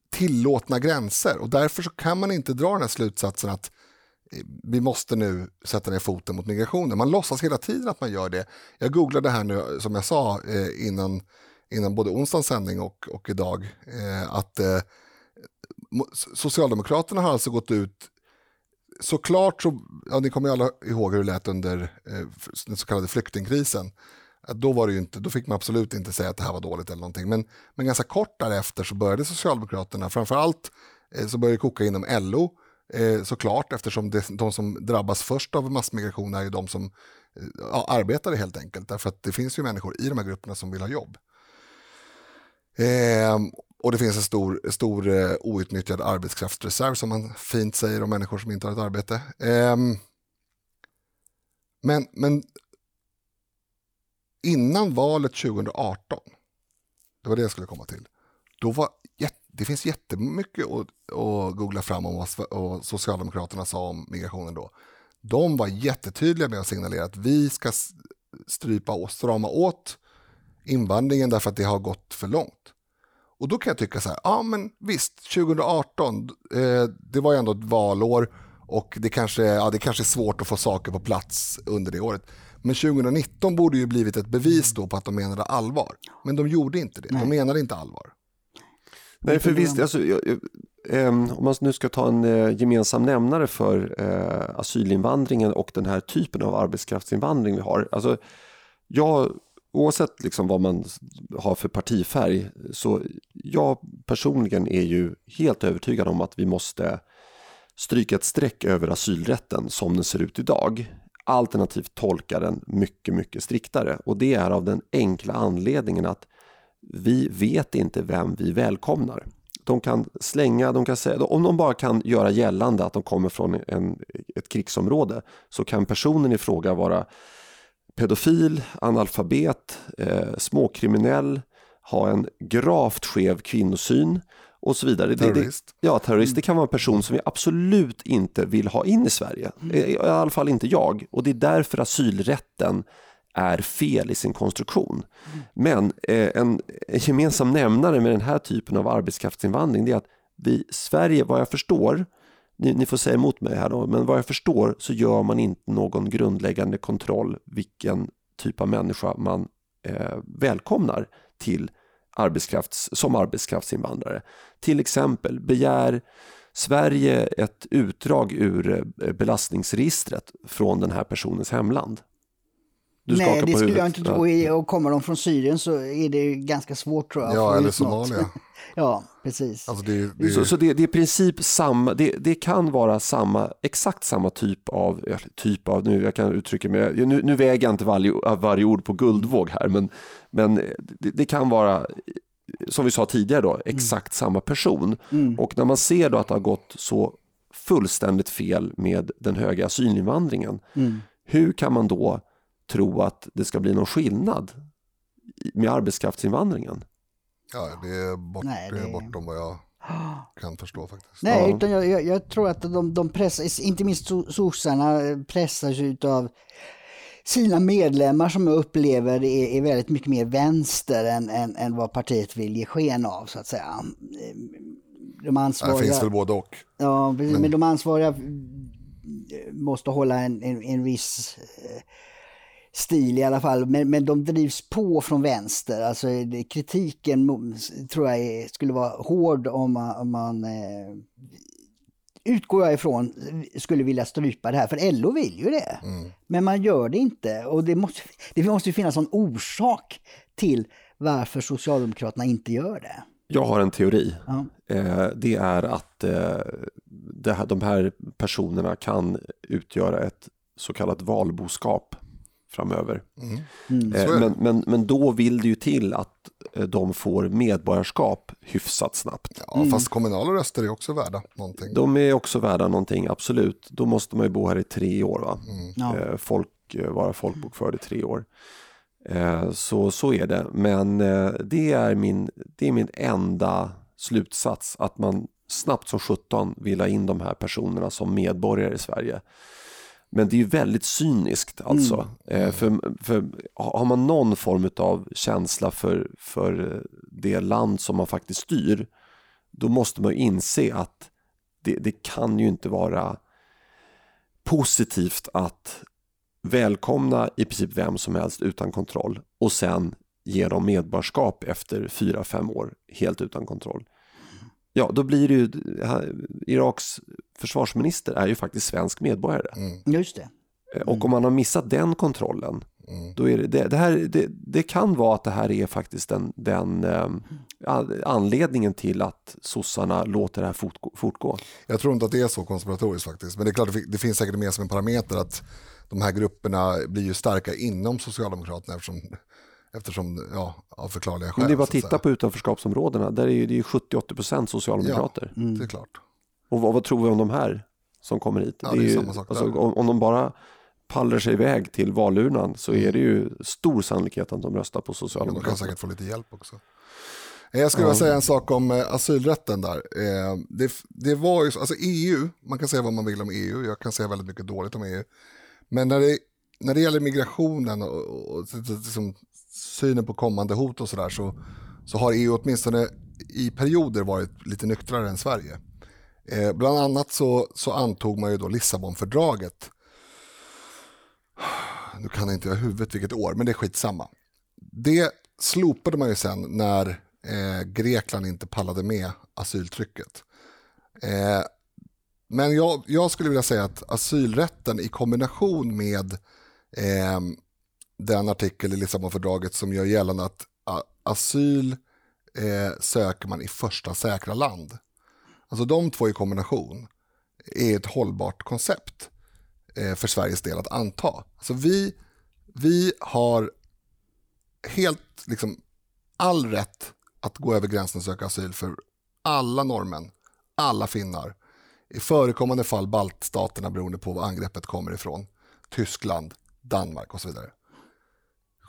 tillåtna gränser. Och därför så kan man inte dra den här slutsatsen att vi måste nu sätta ner foten mot migrationen. Man låtsas hela tiden att man gör det. Jag googlade här nu, som jag sa eh, innan, innan både onsdagens sändning och, och idag, eh, att eh, Socialdemokraterna har alltså gått ut såklart så, ja, ni kommer ju alla ihåg hur det lät under eh, den så kallade flyktingkrisen. Då, var det inte, då fick man absolut inte säga att det här var dåligt eller någonting. Men, men ganska kort därefter så började Socialdemokraterna, framförallt eh, så började det koka inom LO eh, såklart eftersom det, de som drabbas först av massmigration är ju de som eh, ja, arbetar helt enkelt. Därför att det finns ju människor i de här grupperna som vill ha jobb. Eh, och det finns en stor, stor eh, outnyttjad arbetskraftsreserv som man fint säger om människor som inte har ett arbete. Eh, men, men innan valet 2018, det var det jag skulle komma till, då var det finns jättemycket att, att googla fram om vad Socialdemokraterna sa om migrationen då. De var jättetydliga med att signalera att vi ska strypa och strama åt invandringen därför att det har gått för långt. Och då kan jag tycka så här, ja men visst, 2018, eh, det var ju ändå ett valår och det kanske, ja, det kanske är svårt att få saker på plats under det året. Men 2019 borde ju blivit ett bevis då på att de menade allvar. Men de gjorde inte det, Nej. de menade inte allvar. Nej, för visst, alltså, um, om man nu ska ta en uh, gemensam nämnare för uh, asylinvandringen och den här typen av arbetskraftsinvandring vi har. Alltså, jag, oavsett liksom vad man har för partifärg, så jag personligen är ju helt övertygad om att vi måste stryka ett streck över asylrätten som den ser ut idag. Alternativt tolka den mycket, mycket striktare. Och det är av den enkla anledningen att vi vet inte vem vi välkomnar. De kan slänga, de kan säga, om de bara kan göra gällande att de kommer från en, ett krigsområde så kan personen i fråga vara pedofil, analfabet, eh, småkriminell, ha en gravt skev kvinnosyn och så vidare. Terrorist. Det, det, ja, terrorist. Det kan vara en person som vi absolut inte vill ha in i Sverige. Mm. I, I alla fall inte jag. Och det är därför asylrätten är fel i sin konstruktion. Men eh, en, gemensam nämnare med den här typen av arbetskraftsinvandring är att vi, Sverige, vad jag förstår, ni, ni, får säga emot mig här då, men vad jag förstår så gör man inte någon grundläggande kontroll vilken typ av människa man eh, välkomnar till arbetskrafts, som arbetskraftsinvandrare. Till exempel begär Sverige ett utdrag ur eh, belastningsregistret från den här personens hemland. Du Nej, det skulle jag inte tro. Och kommer de från Syrien så är det ganska svårt tror jag. Ja, eller Somalia. *laughs* ja, precis. Alltså det, det... Så, så det, det, är i princip samma, det, det, kan vara samma, exakt samma typ av, typ av nu jag kan uttrycka mig, nu, nu väger jag inte varje, varje ord på guldvåg här, men, men det, det kan vara som vi sa tidigare då, exakt mm. samma person. Mm. Och när man ser då att det har gått så fullständigt fel med den höga asylinvandringen, mm. hur kan man då tro att det ska bli någon skillnad med arbetskraftsinvandringen. Ja, det är, bort, Nej, det är det- bortom vad jag kan förstå faktiskt. Nej, utan jag, jag, jag tror att de, de pressas, inte minst so- sossarna pressas av sina medlemmar som jag upplever är, är väldigt mycket mer vänster än, än, än vad partiet vill ge sken av så att säga. De Det ansvariga, finns väl både och. ja, precis, men de ansvariga måste hålla en, en, en viss eh, stil i alla fall, men, men de drivs på från vänster. Alltså kritiken tror jag skulle vara hård om man, om man eh, utgår jag ifrån, skulle vilja strypa det här. För LO vill ju det. Men man gör det inte. Och det måste, det måste ju finnas en orsak till varför Socialdemokraterna inte gör det. Jag har en teori. Ja. Eh, det är att eh, det här, de här personerna kan utgöra ett så kallat valboskap framöver. Mm. Eh, är det. men, men, men då vill det ju till att eh, de får medborgarskap hyfsat snabbt. Ja, Fast kommunala röster är också värda någonting. De är också värda någonting, absolut. Då måste man ju bo här i tre år. Va? Ja. Eh, folk, eh, vara folkbokförd i tre år. Eh, så, så är det. Men eh, det, är min, det är min enda slutsats. Att man snabbt som 17 vill ha in de här personerna som medborgare i Sverige. Men det är ju väldigt cyniskt alltså. Eh, för, för har man någon form av känsla för, för det land som man faktiskt styr, då måste man ju inse att det, det kan ju inte vara positivt att välkomna i princip vem som helst utan kontroll och sen ge dem medborgarskap efter fyra, fem år helt utan kontroll. Ja, då blir det ju, Iraks försvarsminister är ju faktiskt svensk medborgare. Just det. Eh, Och om man har missat den kontrollen, då är det, det, det, här, det, det kan vara att det här är faktiskt den, den eh, an- anledningen till att sossarna låter det här fortgå. fortgå. Jag tror inte att det är så konspiratoriskt faktiskt. Men det är klart, det finns säkert med som en parameter att de här grupperna blir ju starka inom Socialdemokraterna eftersom, eftersom ja, av förklarliga skäl. Men det är bara att titta på utanförskapsområdena, där är ju- det är ju 70-80% socialdemokrater. Ja, det är klart. Och vad, vad tror vi om de här som kommer hit? Ja, det är ju, samma sak alltså, om, om de bara pallar sig iväg till valurnan så är det ju stor sannolikhet att de röstar på Men de kan Socialdemokraterna. säkert få lite hjälp också. Eh, Jag skulle vilja säga en sak om eh, asylrätten där. Eh, Det, det var ju så, alltså EU, man kan säga vad man vill om EU, jag kan säga väldigt mycket dåligt om EU. Men när det, när det gäller migrationen och, och, och liksom synen på kommande hot och sådär så, så har EU åtminstone i perioder varit lite nyktrare än Sverige. Eh, bland annat så, så antog man ju då Lissabonfördraget. Nu kan jag inte jag huvudet vilket år, men det är skitsamma. Det slopade man ju sen när eh, Grekland inte pallade med asyltrycket. Eh, men jag, jag skulle vilja säga att asylrätten i kombination med eh, den artikel i Lissabonfördraget som gör gällande att asyl eh, söker man i första säkra land. Alltså de två i kombination är ett hållbart koncept eh, för Sveriges del att anta. Alltså vi, vi har helt liksom all rätt att gå över gränsen och söka asyl för alla norrmän, alla finnar. I förekommande fall baltstaterna beroende på var angreppet kommer ifrån. Tyskland, Danmark och så vidare.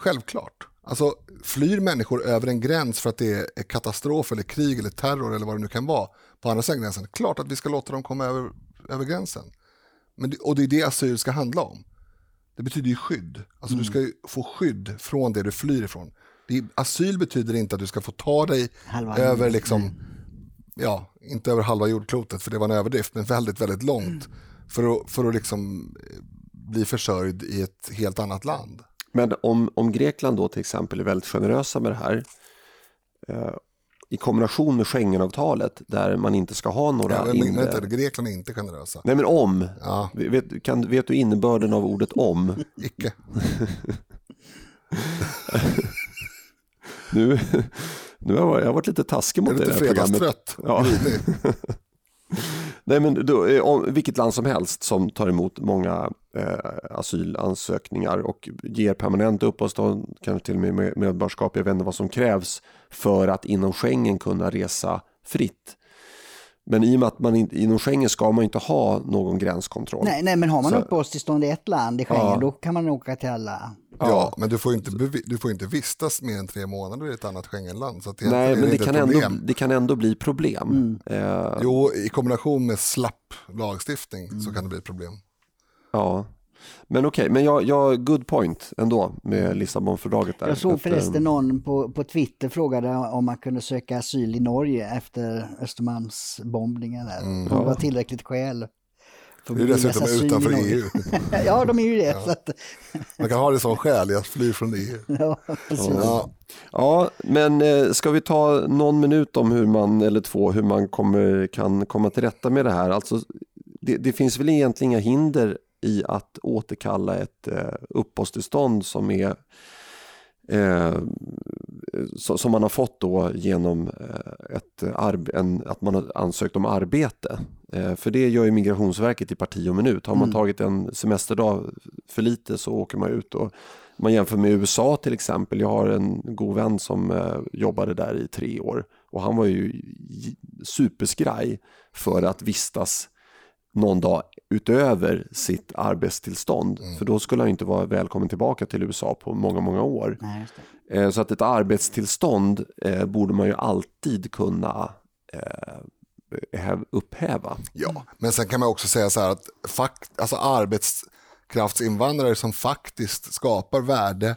Självklart. Alltså, flyr människor över en gräns för att det är katastrof eller krig eller terror eller vad det nu kan vara på andra sidan gränsen, klart att vi ska låta dem komma över, över gränsen. Men och det är det asyl ska handla om. Det betyder ju skydd. Alltså du ska ju få skydd från det du flyr ifrån. Det asyl betyder inte att du ska få ta dig Halva över liksom, ja, inte över halva jordklotet för det var en överdrift, men väldigt, väldigt långt. För att, för att liksom eh, bli försörjd i ett helt annat land. Men om, om Grekland då till exempel är väldigt generösa med det här eh, i kombination med Schengenavtalet där man inte ska ha några Ja, men, inre... vänta, Grekland är inte generösa. Nej men om, Ja, vet, kan, vet du innebörden av ordet om? *laughs* icke. Nu, nu har jag, varit lite taskig mot Är det du programmet. fredagstrött? Ja. *laughs* Nej, men då, eh, om, vilket land som helst som tar emot många eh, asylansökningar och ger permanent uppehållstillstånd, kanske till och med- medborgarskap, jag vet inte vad som krävs för att inom Schengen kunna resa fritt. Men i och med att man inte, inom Schengen ska man inte ha någon gränskontroll. Nej, nej, men har man Så- uppehållstillstånd i ett land i Schengen, Ja. då kan man åka till alla. Ja, men du får, inte, du får inte vistas mer än tre månader i ett annat Schengenland. Så att egentligen Nej, är men det inte kan, ändå, det kan ändå bli problem. Eh, Jo, i kombination med slapp lagstiftning Mm. så kan det bli problem. ja. Men okej, men jag, jag, good point ändå med Lissabonfördraget. Där. Jag såg eh, förresten någon på, på Twitter frågade om man kunde söka asyl i Norge efter Östermalmsbombningen. Där. Om det var tillräckligt skäl. för att Det är dessutom utanför Norge. EU. *laughs* ja, de är ju det. Så att, Man kan ha det som skäl, jag flyr från EU. *laughs* ja, precis. Ja, Ja, men eh, ska vi ta någon minut om hur man, eller två, hur man kommer, kan komma till rätta med det här? Alltså, det, det finns väl egentligen inga hinder i att återkalla ett eh, uppehållstillstånd som är eh, så- som man har fått då genom eh, ett en, att man har ansökt om arbete. Eh, För det gör ju Migrationsverket i parti och minut. Har man tagit en semesterdag för lite så åker man ut. Och man jämför med USA till exempel. Jag har en god vän som eh, jobbade där i tre år och han var ju superskraj för att vistas någon dag utöver sitt arbetstillstånd. För då skulle han inte vara välkommen tillbaka till USA på många, många år. Nej. Eh, Så att ett arbetstillstånd eh, borde man ju alltid kunna eh, häv- upphäva. ja, men sen kan man också säga så här att fakt, alltså arbetskraftsinvandrare som faktiskt skapar värde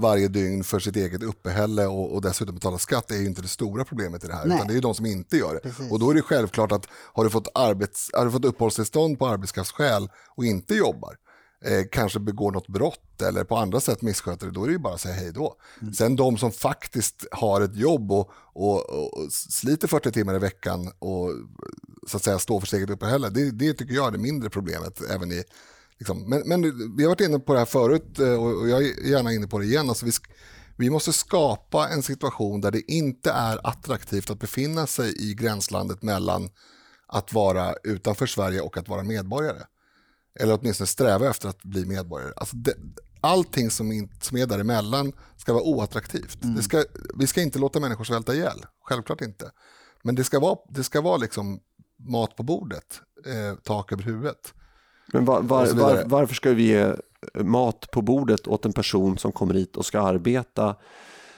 varje dygn för sitt eget uppehälle och, och dessutom betalar skatt är ju inte det stora problemet i det här. Nej. Utan det är ju de som inte gör det. Och då är det självklart att har du fått, arbets, har du fått uppehållstillstånd på arbetskraftsskäl och inte jobbar, eh, kanske begår något brott eller på andra sätt missköter det, då är det ju bara att säga hej då. Sen de som faktiskt har ett jobb och, och, och, och sliter 40 timmar i veckan och så att säga står för sitt eget uppehälle, det, det tycker jag är det mindre problemet även i Liksom. Men, men vi har varit inne på det här förut eh, och jag är gärna inne på det igen. Alltså vi, vi måste skapa en situation där det inte är attraktivt att befinna sig i gränslandet mellan att vara utanför Sverige och att vara medborgare. Eller åtminstone sträva efter att bli medborgare. Alltså det, allting som, in, som är däremellan ska vara oattraktivt. Det ska, vi ska inte låta människor svälta ihjäl, självklart inte. Men det ska vara, det ska vara liksom mat på bordet, eh, tak över huvudet. Men var, var, var, varför ska vi ge mat på bordet åt en person som kommer hit och ska arbeta?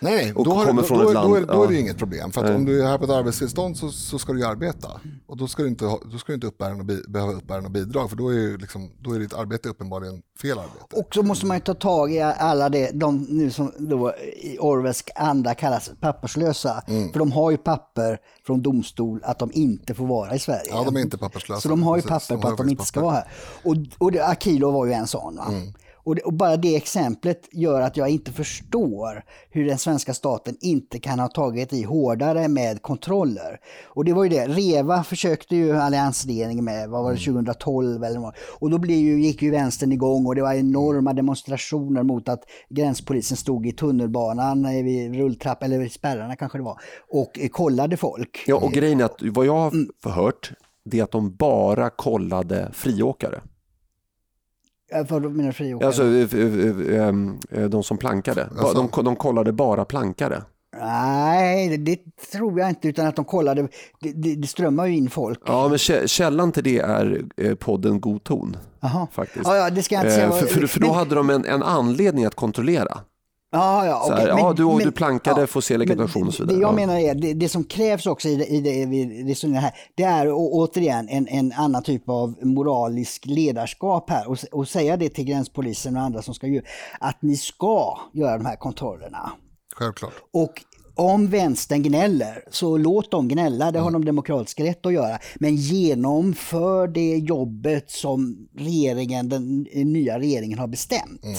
Nej, Och då, har, kommer från då, ett är- då, är, land, då är det ja. inget problem. För att om du är här på ett arbetstillstånd så, så ska du ju arbeta. Och då ska du inte, då ska du inte uppbära något, behöva uppbära något bidrag. För då är, ju liksom, då är ditt arbete uppenbarligen fel arbete. Och så måste man ju ta tag i alla det, de nu som då i Orwellsk anda kallas papperslösa. Mm. För de har ju papper från domstol att de inte får vara i Sverige. Ja, de är inte papperslösa. Så de har ju papper på att de inte ska vara här. Och, och det, Akilo var ju en sån. Va? Mm. Och, det, och bara det exemplet gör att jag inte förstår hur den svenska staten inte kan ha tagit i hårdare med kontroller. Och det var ju det, REVA försökte ju alliansregeringen med, vad var det, Mm. 2012 eller vad Och då blev ju, gick ju vänstern igång och det var enorma demonstrationer mot att gränspolisen stod i tunnelbanan, eh, vid rulltrapp eller vid spärrarna kanske det var, och eh, kollade folk. Ja, och grejen är att vad jag har förhört det är att de bara kollade friåkare. Menar du friåkare? Alltså eh, eh, eh, de som plankade. Alltså- De, de kollade bara plankare. Nej, det, tror jag inte, utan att de kollade. Det, det, det strömmar ju in folk. Ja, men kä- källan till det är podden God ton. Jaha. Faktiskt. Ja, ja, det ska jag inte säga. För, för, för då Men- hade de en, en anledning att kontrollera. Ja, ja, okej, här, men- ja, du, men- du plankade, ja, får se men legitimation och så vidare. Det jag Ja. menar är, det, det som krävs också i det, i det vi resonerar här, det är å, återigen en, en annan typ av moralisk ledarskap här och, och säga det till gränspolisen och andra som ska göra, att ni ska göra de här kontrollerna. Självklart. Och om vänstern gnäller, så låt dem gnälla, det har Mm. de demokratisk rätt att göra. Men genomför det jobbet som regeringen, den nya regeringen har bestämt. Mm.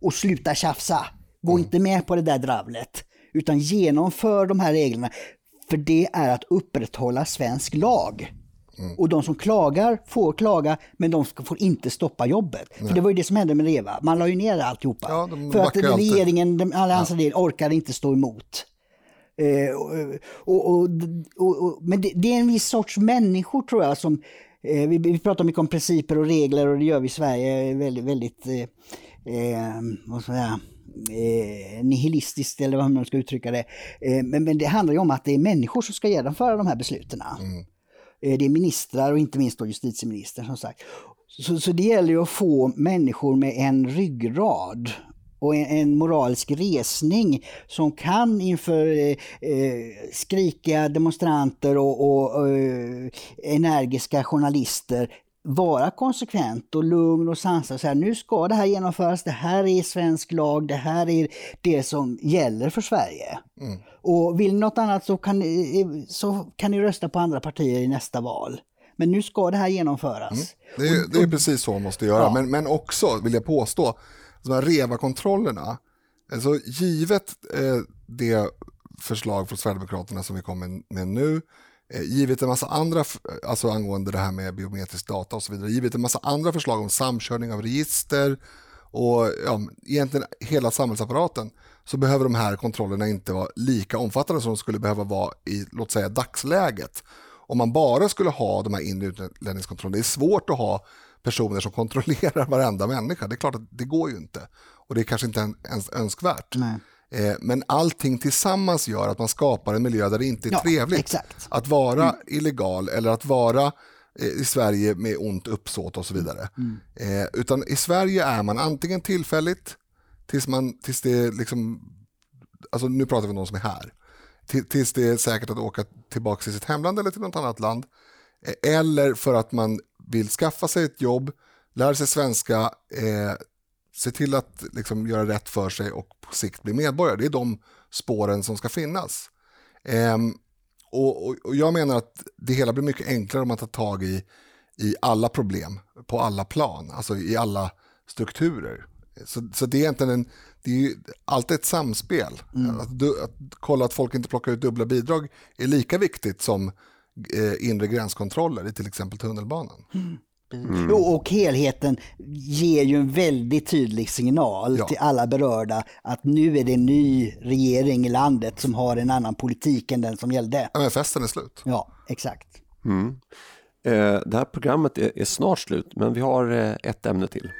Och sluta tjafsa. Gå inte med på det där dravlet. Utan genomför de här reglerna. För det är att upprätthålla svensk lag. Mm. Och de som klagar får klaga, men de får inte stoppa jobbet. För det var ju det som hände med REVA. Man la ju ner alltihopa. Ja, för att regeringen, den alliansregeringen, orkade inte stå emot. Eh, och, och, och, och, och, men det, det är en viss sorts människor tror jag som eh, vi, vi pratar mycket om principer och regler och det gör vi i Sverige väldigt, väldigt eh, eh, vad ska jag säga, eh, nihilistiskt eller vad man ska uttrycka det. Eh, men, men det handlar ju om att det är människor som ska genomföra de här besluten. Eh, det är ministrar och inte minst då justitieministern som sagt. Så, så det gäller ju att få människor med en ryggrad och en, en moralisk resning som kan inför eh, eh skrikiga demonstranter och, och, och eh, energiska journalister vara konsekvent och lugn och sansad. Så här, nu ska det här genomföras, det här är svensk lag, det här är det som gäller för Sverige. Mm. Och vill ni något annat så kan, ni, så kan ni rösta på andra partier i nästa val. Men nu ska det här genomföras. Mm. Det, är, det är precis så man måste göra. Ja. Men, men också, vill jag påstå, de här REVA-kontrollerna, alltså givet eh, det förslag från Sverigedemokraterna som vi kommer med nu, Eh, givet en massa andra, eh, alltså angående det här med biometrisk data och så vidare, givet en massa andra förslag om samkörning av register och ja, egentligen hela samhällsapparaten så behöver de här kontrollerna inte vara lika omfattande som de skulle behöva vara i, låt säga, dagsläget om man bara skulle ha de här inre utlänningskontrollerna, det är svårt att ha personer som *laughs* kontrollerar varenda människa. Det är klart att det går ju inte. Och det är kanske inte ens önskvärt. Nej. Eh, men allting tillsammans gör att man skapar en miljö där det inte är ja, trevligt exakt. att vara mm. illegal eller att vara eh, i Sverige med ont uppsåt och så vidare. Mm. Eh, utan i Sverige är man antingen tillfälligt tills, man, tills det liksom, alltså nu pratar vi om någon som är här tills det är säkert att åka tillbaka till sitt hemland eller till något annat land. Eh, eller för att man vill skaffa sig ett jobb, lära sig svenska, eh, se till att liksom, göra rätt för sig och på sikt bli medborgare. Det är de spåren som ska finnas. Eh, och, och, och, jag menar att det hela blir mycket enklare om man tar tag i, i alla problem på alla plan, alltså i alla strukturer. Så, så det är egentligen en, det är ju alltid ett samspel. Mm. Att, att, kolla att folk inte plockar ut dubbla bidrag är lika viktigt som eh, inre gränskontroller i till exempel tunnelbanan. Mm. Mm. Och helheten ger ju en väldigt tydlig signal ja. till alla berörda att nu är det en ny regering i landet som har en annan politik än den som gällde. Ja, men festen är slut. Ja, exakt. Mm. Eh, det här programmet är, är, snart slut, men vi har eh, ett ämne till.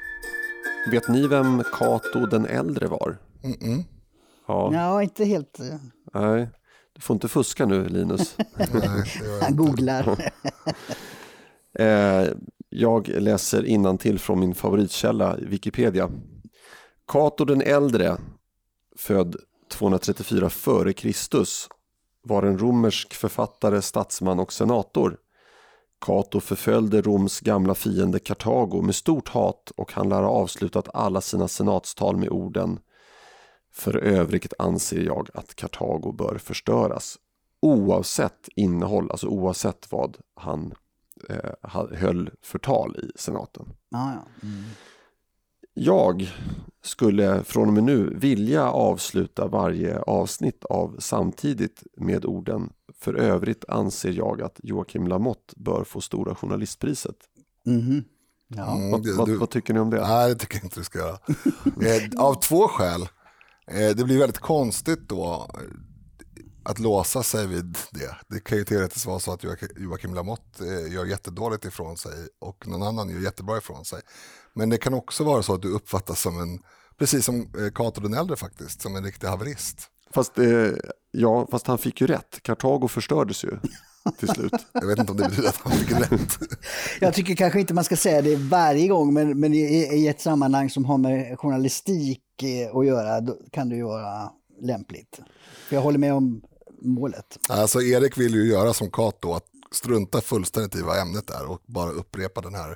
Vet ni vem Cato den äldre var? Mm -mm. Ja. ja, inte helt. Eh. Nej, du får inte fuska nu Linus. *laughs* Han googlar. *laughs* Eh, jag läser till från min favoritkälla Wikipedia. Cato den äldre, född 234 f.Kr. var en romersk författare, statsman och senator. Cato förföljde Roms gamla fiende Kartago med stort hat och han lär ha avslutat alla sina senatstal med orden För övrigt anser jag att Kartago bör förstöras. Oavsett innehåll, alltså oavsett vad han eh, höll för tal i senaten. Ah, ja. mm. Jag skulle från och med nu vilja avsluta varje avsnitt av Samtidigt med orden För övrigt anser jag att Joakim Lamotte bör få Stora Journalistpriset. Mm. Ja. Mm, vad, vad, vad, tycker ni om det? Nej, det tycker jag inte du ska göra. eh, av två skäl. Eh, det blir väldigt konstigt då att låsa sig vid det. Det kan ju teoretiskt vara så att Joakim Lamotte eh, gör jättedåligt ifrån sig och någon annan gör jättebra ifrån sig. Men det kan också vara så att du uppfattas som en, precis som eh, Cato den äldre faktiskt, som en riktig haverist. Fast, eh, ja, fast han fick ju rätt. Kartago förstördes ju till slut. *laughs* Jag vet inte om det betyder att han fick rätt. *laughs* Jag tycker kanske inte man ska säga det varje gång, men, men i, i ett sammanhang som har med journalistik eh, att göra, då kan det ju vara lämpligt. För jag håller med om målet. Alltså Erik vill ju göra som Cato, att strunta fullständigt i vad ämnet är och bara upprepa den här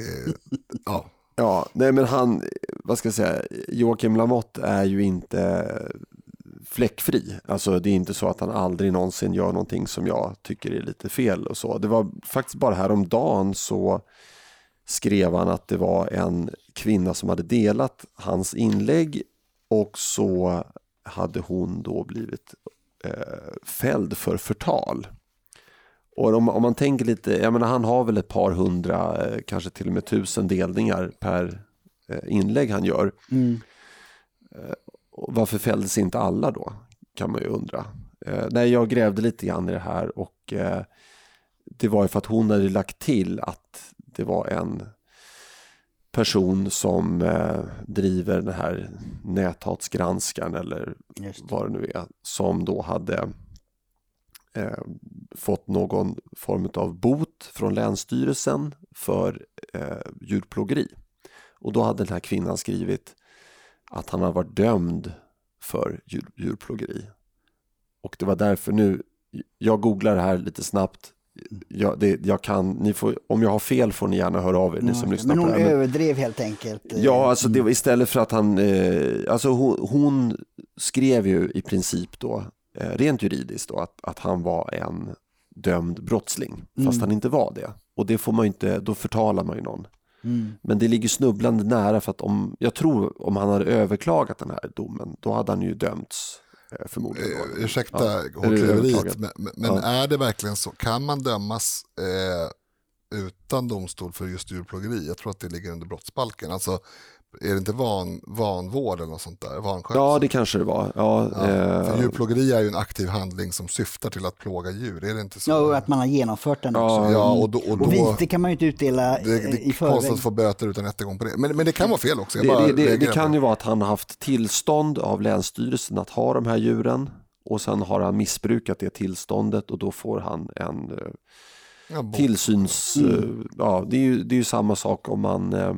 Eh, ja. Ja, nej men han, vad ska jag säga, Joakim Lamotte är ju inte fläckfri. Alltså det är inte så att han aldrig någonsin gör någonting som jag tycker är lite fel och så. Det var faktiskt bara häromdagen så skrev han att det var en kvinna som hade delat hans inlägg och så hade hon då blivit eh, fälld för förtal. Och om, om, man tänker lite, jag menar han har väl ett par hundra, eh, kanske till och med tusen delningar per eh, inlägg han gör. Mm. Eh, varför fälldes inte alla då? Kan man ju undra. Nej, jag grävde lite grann i det här och det var ju för att hon hade lagt till att det var en person som driver den här näthatsgranskaren eller vad det nu är som då hade eh, fått någon form av bot från Länsstyrelsen för eh, djurplågeri. Och då hade den här kvinnan skrivit att han har varit dömd för djur, djurplågeri. Och det var därför nu, jag googlar det här lite snabbt. Jag, det, jag kan, ni får, om jag har fel får ni gärna höra av er, ni som Ja, lyssnar Men på det här. Överdrev helt enkelt. eh, Ja, alltså det var istället för att han, eh, alltså hon, hon skrev ju i princip då, eh, rent juridiskt då, att, att han var en dömd brottsling, fast han inte var det. Och det får man inte, då förtalar man ju någon. Mm. Men det ligger snubblande nära för att om, jag tror om han hade överklagat den här domen, då hade han ju dömts förmodligen. då. Eh, ursäkta Ja, hårklyveriet, men- men Ja. är det verkligen så? Kan man dömas eh, utan domstol för just djurplågeri? Jag tror att det ligger under brottsbalken. Alltså, är det inte van, vanvård eller något sånt där? Vanskötsel? Ja, det kanske det var. Ja, Ja, eh, för djurplågeri är ju en aktiv handling som syftar till att plåga djur, är det inte så? Ja, och att man har genomfört den Ja, också. Ja, och då, och då Och vite kan man ju inte utdela det, det i är konstigt förväg. att få böter utan rättegång på det. Men, men det kan vara fel också. Jag bara det, det, det, det kan ju vara att han har haft tillstånd av Länsstyrelsen att ha de här djuren och sen har han missbrukat det tillståndet och då får han en eh, Ja, tillsyns... Mm. eh, Ja, det, är ju, det är ju samma sak om man eh,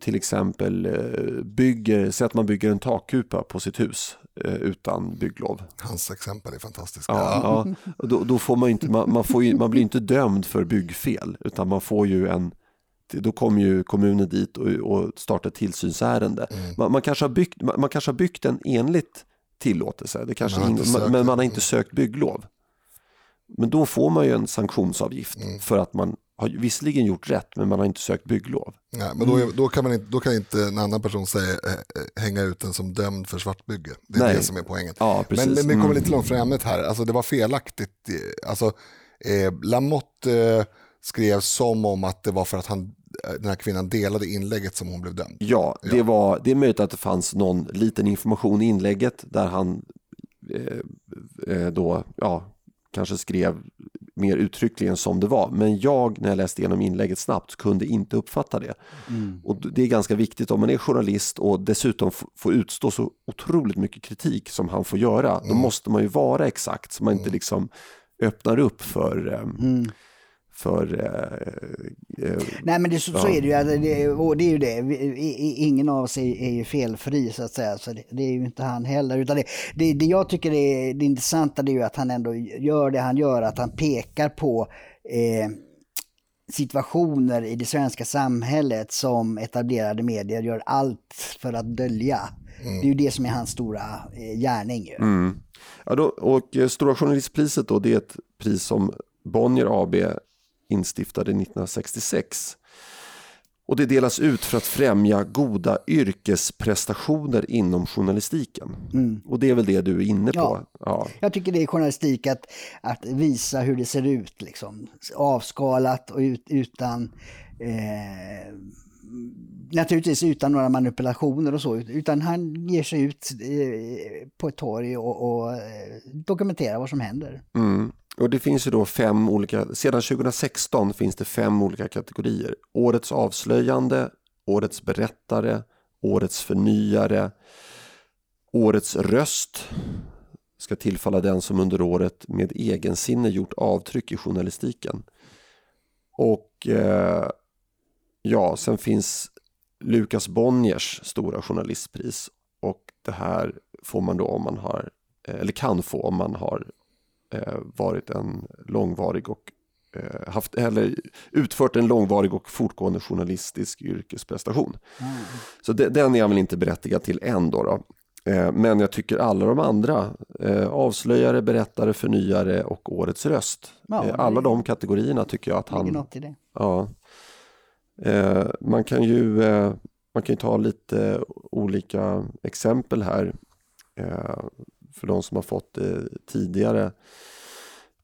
till exempel eh, bygger, säg att man bygger en takkupa på sitt hus eh, utan bygglov. Hans exempel är fantastiska. Ja, ja. Då, då får man, inte, man, man, får ju, man blir inte dömd för byggfel utan man får ju en då kommer ju kommunen dit och, och startar tillsynsärende. Mm. Man, man, kanske har byggt, man, man kanske har byggt den enligt tillåtelse, det kanske Man in, men, man har inte sökt bygglov. Men då får man ju en sanktionsavgift Mm. för att man har visserligen gjort rätt men man har inte sökt bygglov. Nej, men då, är, då, kan man inte, då kan inte en annan person säga, eh, eh, hänga ut den som dömd för svartbygge. Det är Nej. det som är poängen. Ja. Men, men vi kommer Mm. lite långt från ämnet här. Alltså, det var felaktigt. eh, Alltså, eh, Lamotte eh, skrev som om att det var för att han, den här kvinnan delade inlägget som hon blev dömd. Ja, det, Ja. Var, det är möjligt att det fanns någon liten information i inlägget där han eh, då, ja, kanske skrev mer uttryckligen som det var. Men jag, när jag läste igenom inlägget snabbt, kunde inte uppfatta det. Och det är ganska viktigt om man är journalist och dessutom får utstå så otroligt mycket kritik som han får göra. Då måste man ju vara exakt så man inte liksom öppnar upp för, eh, för eh, eh, Nej men det, så, så är det ju, alltså, det, och det är ju det, ingen av oss är, är ju felfri så att säga, så det, det är ju inte han heller. Utan det, det, det jag tycker är det intressanta det är ju att han ändå gör det han gör, att han pekar på eh, situationer i det svenska samhället som etablerade medier gör allt för att dölja. Det är ju det som är hans stora eh, gärning. Ju. Ja, då, och eh, Stora Journalistpriset då, det är ett pris som Bonnier AB instiftade 1966. Och det delas ut för att främja goda yrkesprestationer inom journalistiken. Och det är väl det du är inne på? Ja. Ja. Jag tycker det är journalistik att, att visa hur det ser ut, liksom. avskalat och ut, utan eh, naturligtvis utan några manipulationer och så, utan han ger sig ut eh, på ett torg och, och eh, dokumenterar vad som händer. Mm. Och det finns ju då fem olika, sedan 2016 finns det fem olika kategorier. Årets avslöjande, årets berättare, årets förnyare, årets röst ska tillfalla den som under året med egensinne gjort avtryck i journalistiken. Och eh, ja, sen finns Lukas Bonniers stora journalistpris och det här får man då om man har, eh, eller kan få om man har varit en långvarig och eh, haft, eller utfört en långvarig och fortgående journalistisk yrkesprestation. Så de, den är jag väl inte berättigad till än då. då. Eh, men jag tycker alla de andra, eh, avslöjare, berättare, förnyare och årets röst, Ja, eh, alla de kategorierna tycker jag att han... Ja. Eh, man kan ju eh, man kan ju ta lite olika exempel här eh, för de som har fått det tidigare.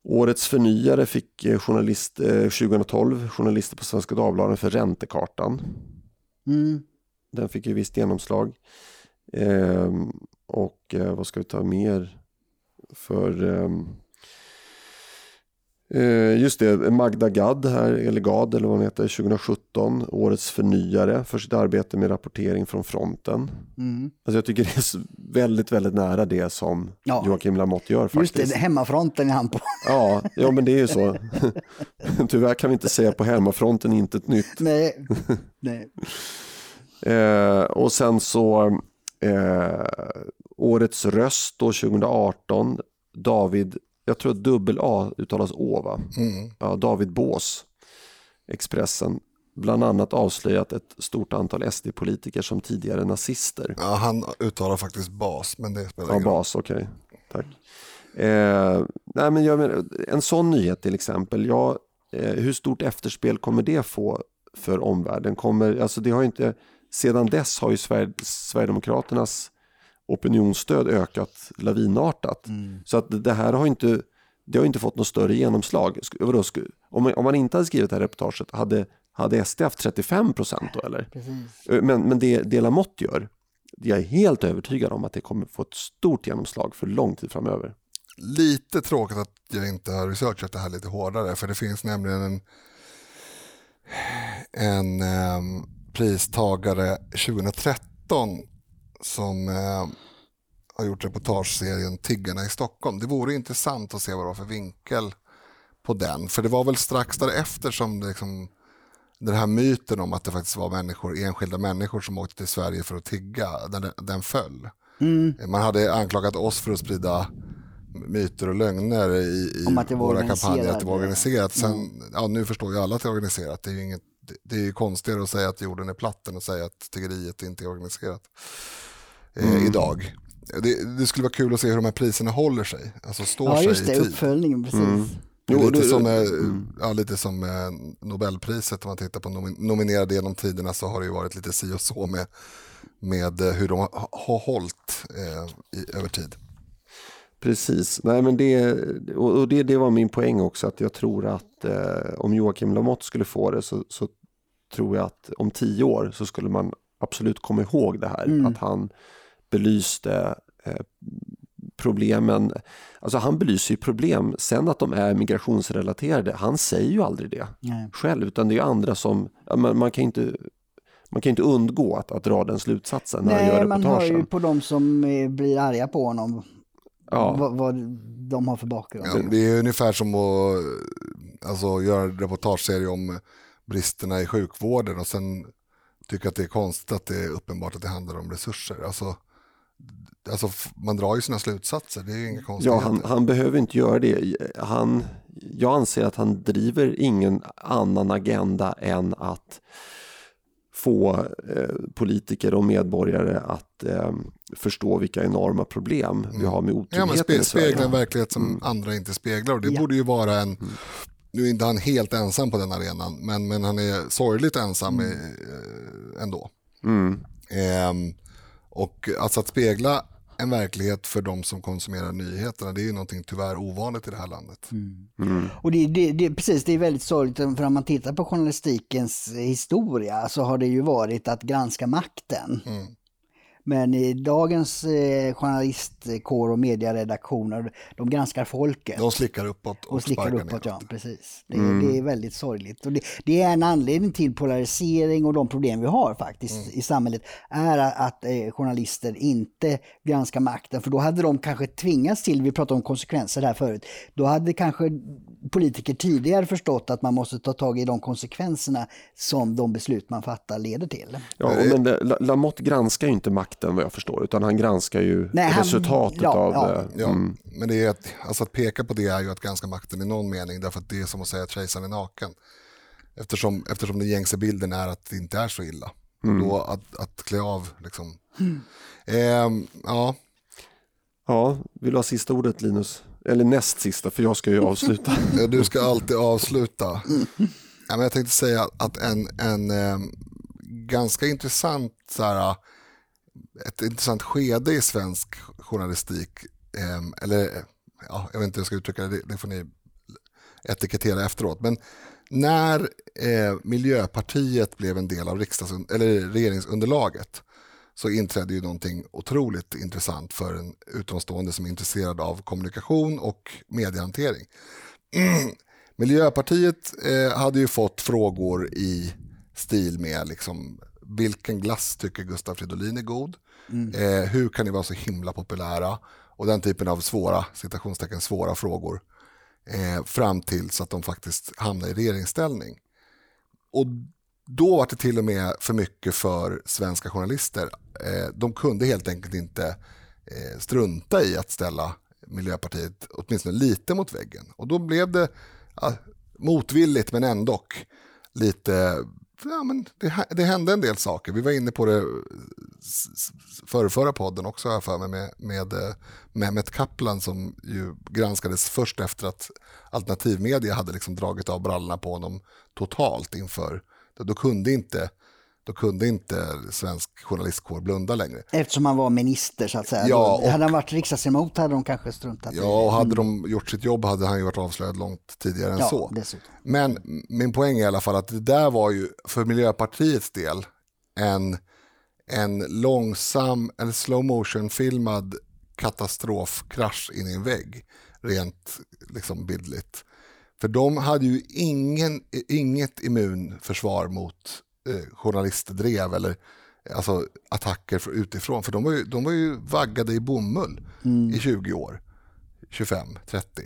Årets förnyare fick eh, journalist, eh, 2012 journalister på Svenska Dagbladet för Räntekartan. Mm. Den fick ju visst genomslag. Eh, och eh, vad ska vi ta mer för ehm, Eh, just det, Magda Gad här, eller Gad eller vad hon heter, 2017, årets förnyare för sitt arbete med rapportering från fronten. Mm. Alltså jag tycker det är väldigt, väldigt nära det som Ja. Joakim Lamotte gör Just faktiskt. det, hemmafronten är han på. *laughs* Ja, ja, men det är ju så. *laughs* Tyvärr kan vi inte säga på hemmafronten inte ett nytt. Nej. *laughs* Nej. Eh, och sen så eh, årets röst då 2018, David, jag tror att dubbel A uttalas Å va? Mm. Ja, David Bås, Expressen, bland annat avslöjat ett stort antal SD-politiker som tidigare nazister. Ja, han uttalar faktiskt bas, men det spelar Ja, ingen roll. bas, okej. Tack. Eh, nej, men menar, en sån nyhet till exempel, ja, eh, hur stort efterspel kommer det få för omvärlden? Kommer, alltså det har inte, sedan dess har ju Sver Sverigedemokraternas opinionsstöd ökat lavinartat. Så att det här har inte, det har inte fått något större genomslag. Om, man, inte hade skrivit det här reportaget, hade, hade SD haft 35 procent då eller? Precis. Eh, Men, men det, det Lamotte gör, jag är helt övertygad om att det kommer få ett stort genomslag för lång tid framöver. Lite tråkigt att jag inte har researchat det här lite hårdare, för det finns nämligen en, en ehm, pristagare 2013 som ehm, har gjort reportageserien Tiggarna i Stockholm. Det vore intressant att se vad det var för vinkel på den, för det var väl strax därefter som det liksom, den här myten om att det faktiskt var människor, enskilda människor som åkte till Sverige för att tigga, den, den föll. Man hade anklagat oss för att sprida myter och lögner i, i våra kampanjer, att det var organiserat. Sen, ja, nu förstår ju alla att det är organiserat. Det är ju inget, det- är ju konstigare att säga att jorden är platt än att säga att tiggeriet inte är organiserat eh, idag. Det, det skulle vara kul att se hur de här priserna håller sig, alltså står Ja, sig just i det, tid. uppföljningen, precis. Det är Jo, lite, du- som, eh, ja, lite som eh, Nobelpriset, om man tittar på nomin- nominerade genom tiderna så har det ju varit lite si och så med, med hur de har, har hållit eh, i, över tid. Precis, Nej, men det, och det, det var min poäng också att jag tror att eh, om Joakim Lamotte skulle få det så, så tror jag att om tio år så skulle man absolut komma ihåg det här. Att han belyste eh, problemen, alltså han belyser ju problem, sen att de är migrationsrelaterade, han säger ju aldrig det Nej. själv utan det är andra som, man, man kan inte man kan inte undgå att, att dra den slutsatsen när han gör Nej, man hör reportagen. ju på de som eh, blir arga på honom Ja. vad, vad de har för bakgrund. Ja, det är ungefär som att alltså, göra en reportageserie om bristerna i sjukvården och sen tycka att det är konstigt att det är uppenbart att det handlar om resurser. Alltså, alltså, man drar ju sina slutsatser, det är ju inga Ja, konstigheter. han, han behöver inte göra det. Han, jag anser att han driver ingen annan agenda än att få eh, politiker och medborgare att eh, förstå vilka enorma problem vi har med Mm. Ja, men otryggheten spe, i spegla en verklighet som andra inte speglar och det Ja. borde ju vara en, nu är inte han helt ensam på den arenan, men, men han är sorgligt ensam eh, ändå. Mm. Och alltså att spegla en verklighet för de som konsumerar nyheterna, det är ju någonting tyvärr ovanligt i det här landet. Mm. Och det, det, det, precis, det är väldigt sorgligt, för om man tittar på journalistikens historia så har det ju varit att granska makten. Mm. Men i dagens eh, journalistkår och medieredaktioner, de granskar folket. De slickar uppåt och, och slickar uppåt, neråt. ja. Precis. Det, det är väldigt sorgligt. Och det, det är en anledning till polarisering och de problem vi har faktiskt i samhället, är att eh, journalister inte granskar makten. För då hade de kanske tvingats till, vi pratade om konsekvenser här förut, då hade kanske politiker tidigare förstått att man måste ta tag i de konsekvenserna som de beslut man fattar leder till. Ja, men det, La- Lamotte granskar ju inte makten vad jag förstår utan han granskar ju Nej, han- resultatet ja, av ja. det. Ja, Mm. men det är att, alltså att peka på det är ju att ganska makten i någon mening, därför att det är som att säga att kejsaren är naken. Eftersom, eftersom den gängse bilden är att det inte är så illa. Och då att, att klä av liksom. Ehm, ja, Ja, vill du ha sista ordet Linus? Eller näst sista för jag ska ju avsluta. *laughs* Du ska alltid avsluta. Ja, men jag tänkte säga att en, en eh, ganska intressant, så här, ett intressant skede i svensk journalistik, eh, eller ja, jag vet inte hur jag ska uttrycka det, det, det får ni etikettera efteråt. Men när eh, Miljöpartiet blev en del av riksdags- eller regeringsunderlaget så inträdde ju någonting otroligt intressant för en utomstående som är intresserad av kommunikation och mediehantering. *clears throat* Miljöpartiet eh, hade ju fått frågor i stil med liksom, vilken glass tycker Gustav Fridolin är god? Eh, hur kan ni vara så himla populära? Och den typen av svåra, citationstecken svåra frågor. Eh, fram till så att de faktiskt hamnar i regeringsställning. Och då var det till och med för mycket för svenska journalister. Eh, de kunde helt enkelt inte eh, strunta i att ställa Miljöpartiet åtminstone lite mot väggen. Och då blev det motvilligt men ändå lite ja, men det, det, hände en del saker. Vi var inne på det förra, förra podden också här för mig med, med eh, Mehmet Kaplan som ju granskades först efter att alternativmedia hade liksom dragit av brallorna på honom totalt inför, då kunde inte då kunde inte svensk journalistkår blunda längre. Eftersom han var minister så att säga. Ja, och, hade han varit riksdagsledamot hade de kanske struntat Ja, och hade de gjort sitt jobb hade han ju varit avslöjad långt tidigare än ja, så. Dessutom. Men min poäng är i alla fall att det där var ju för Miljöpartiets del en, en långsam, en slow motion filmad katastrofkrasch in i en vägg. Rent liksom bildligt. För de hade ju ingen, inget immunförsvar mot eh, journalistdrev eller alltså, attacker utifrån. För de var ju, de var ju vaggade i bomull mm. i 20 år, 25, 30.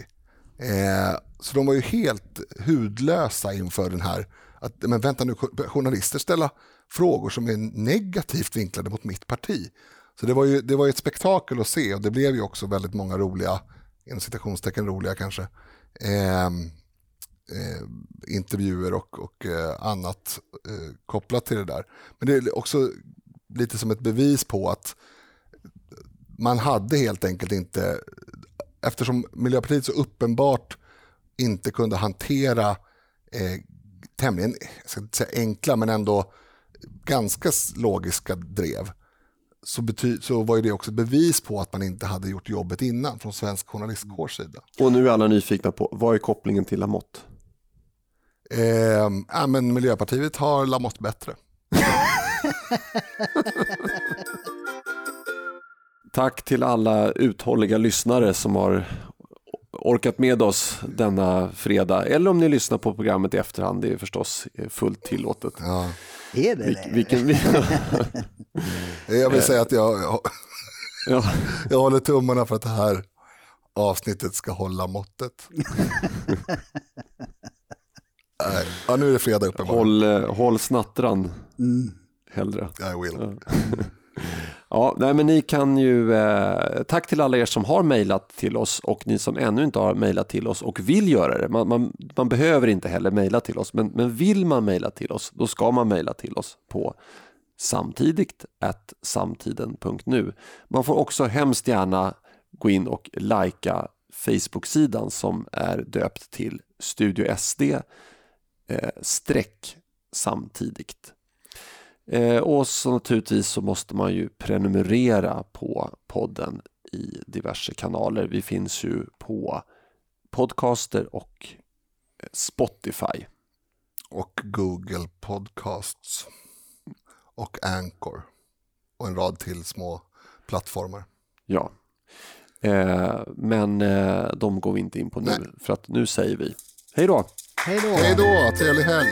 Eh, så de var ju helt hudlösa inför den här, att, men vänta nu, journalister ställa frågor som är negativt vinklade mot mitt parti. Så det var ju, det var ju ett spektakel att se och det blev ju också väldigt många roliga, inom citationstecken roliga kanske, eh, eh, intervjuer och, och eh, annat eh, kopplat till det där. Men det är också lite som ett bevis på att man hade helt enkelt inte, eftersom Miljöpartiet så uppenbart inte kunde hantera eh, tämligen, jag ska inte säga enkla, men ändå ganska logiska drev, så, bety- så var det också ett bevis på att man inte hade gjort jobbet innan från svensk journalistkårs sida. Och nu är alla nyfikna på, vad är kopplingen till Lamotte? Eh, men Miljöpartiet har Lamotte bättre. *laughs* Tack till alla uthålliga lyssnare som har orkat med oss denna fredag. Eller om ni lyssnar på programmet i efterhand, det är förstås fullt tillåtet. Ja. Är det det? Vilken, *laughs* jag vill säga att jag, jag, ja. *laughs* jag håller tummarna för att det här avsnittet ska hålla måttet. Ja, nu är det fredag uppenbarligen. Håll, eh, håll snattran mm. hellre. I will. *laughs* Ja. nej, men ni kan ju, eh, tack till alla er som har mejlat till oss och ni som ännu inte har mejlat till oss och vill göra det. Man, man, man behöver inte heller mejla till oss, men, men vill man mejla till oss, då ska man mejla till oss på samtidigt samtiden.nu. Man får också hemskt gärna gå in och likea Facebook-sidan som är döpt till Studio SD eh, streck samtidigt. Eh, och så naturligtvis så måste man ju prenumerera på podden i diverse kanaler. Vi finns ju på Podcaster och eh, Spotify. Och Google Podcasts. Och Anchor. Och en rad till små plattformar. Ja. Eh, men eh, de går vi inte in på nu. Nej. För att nu säger vi hej då. Hej då. Hej då, trevlig helg.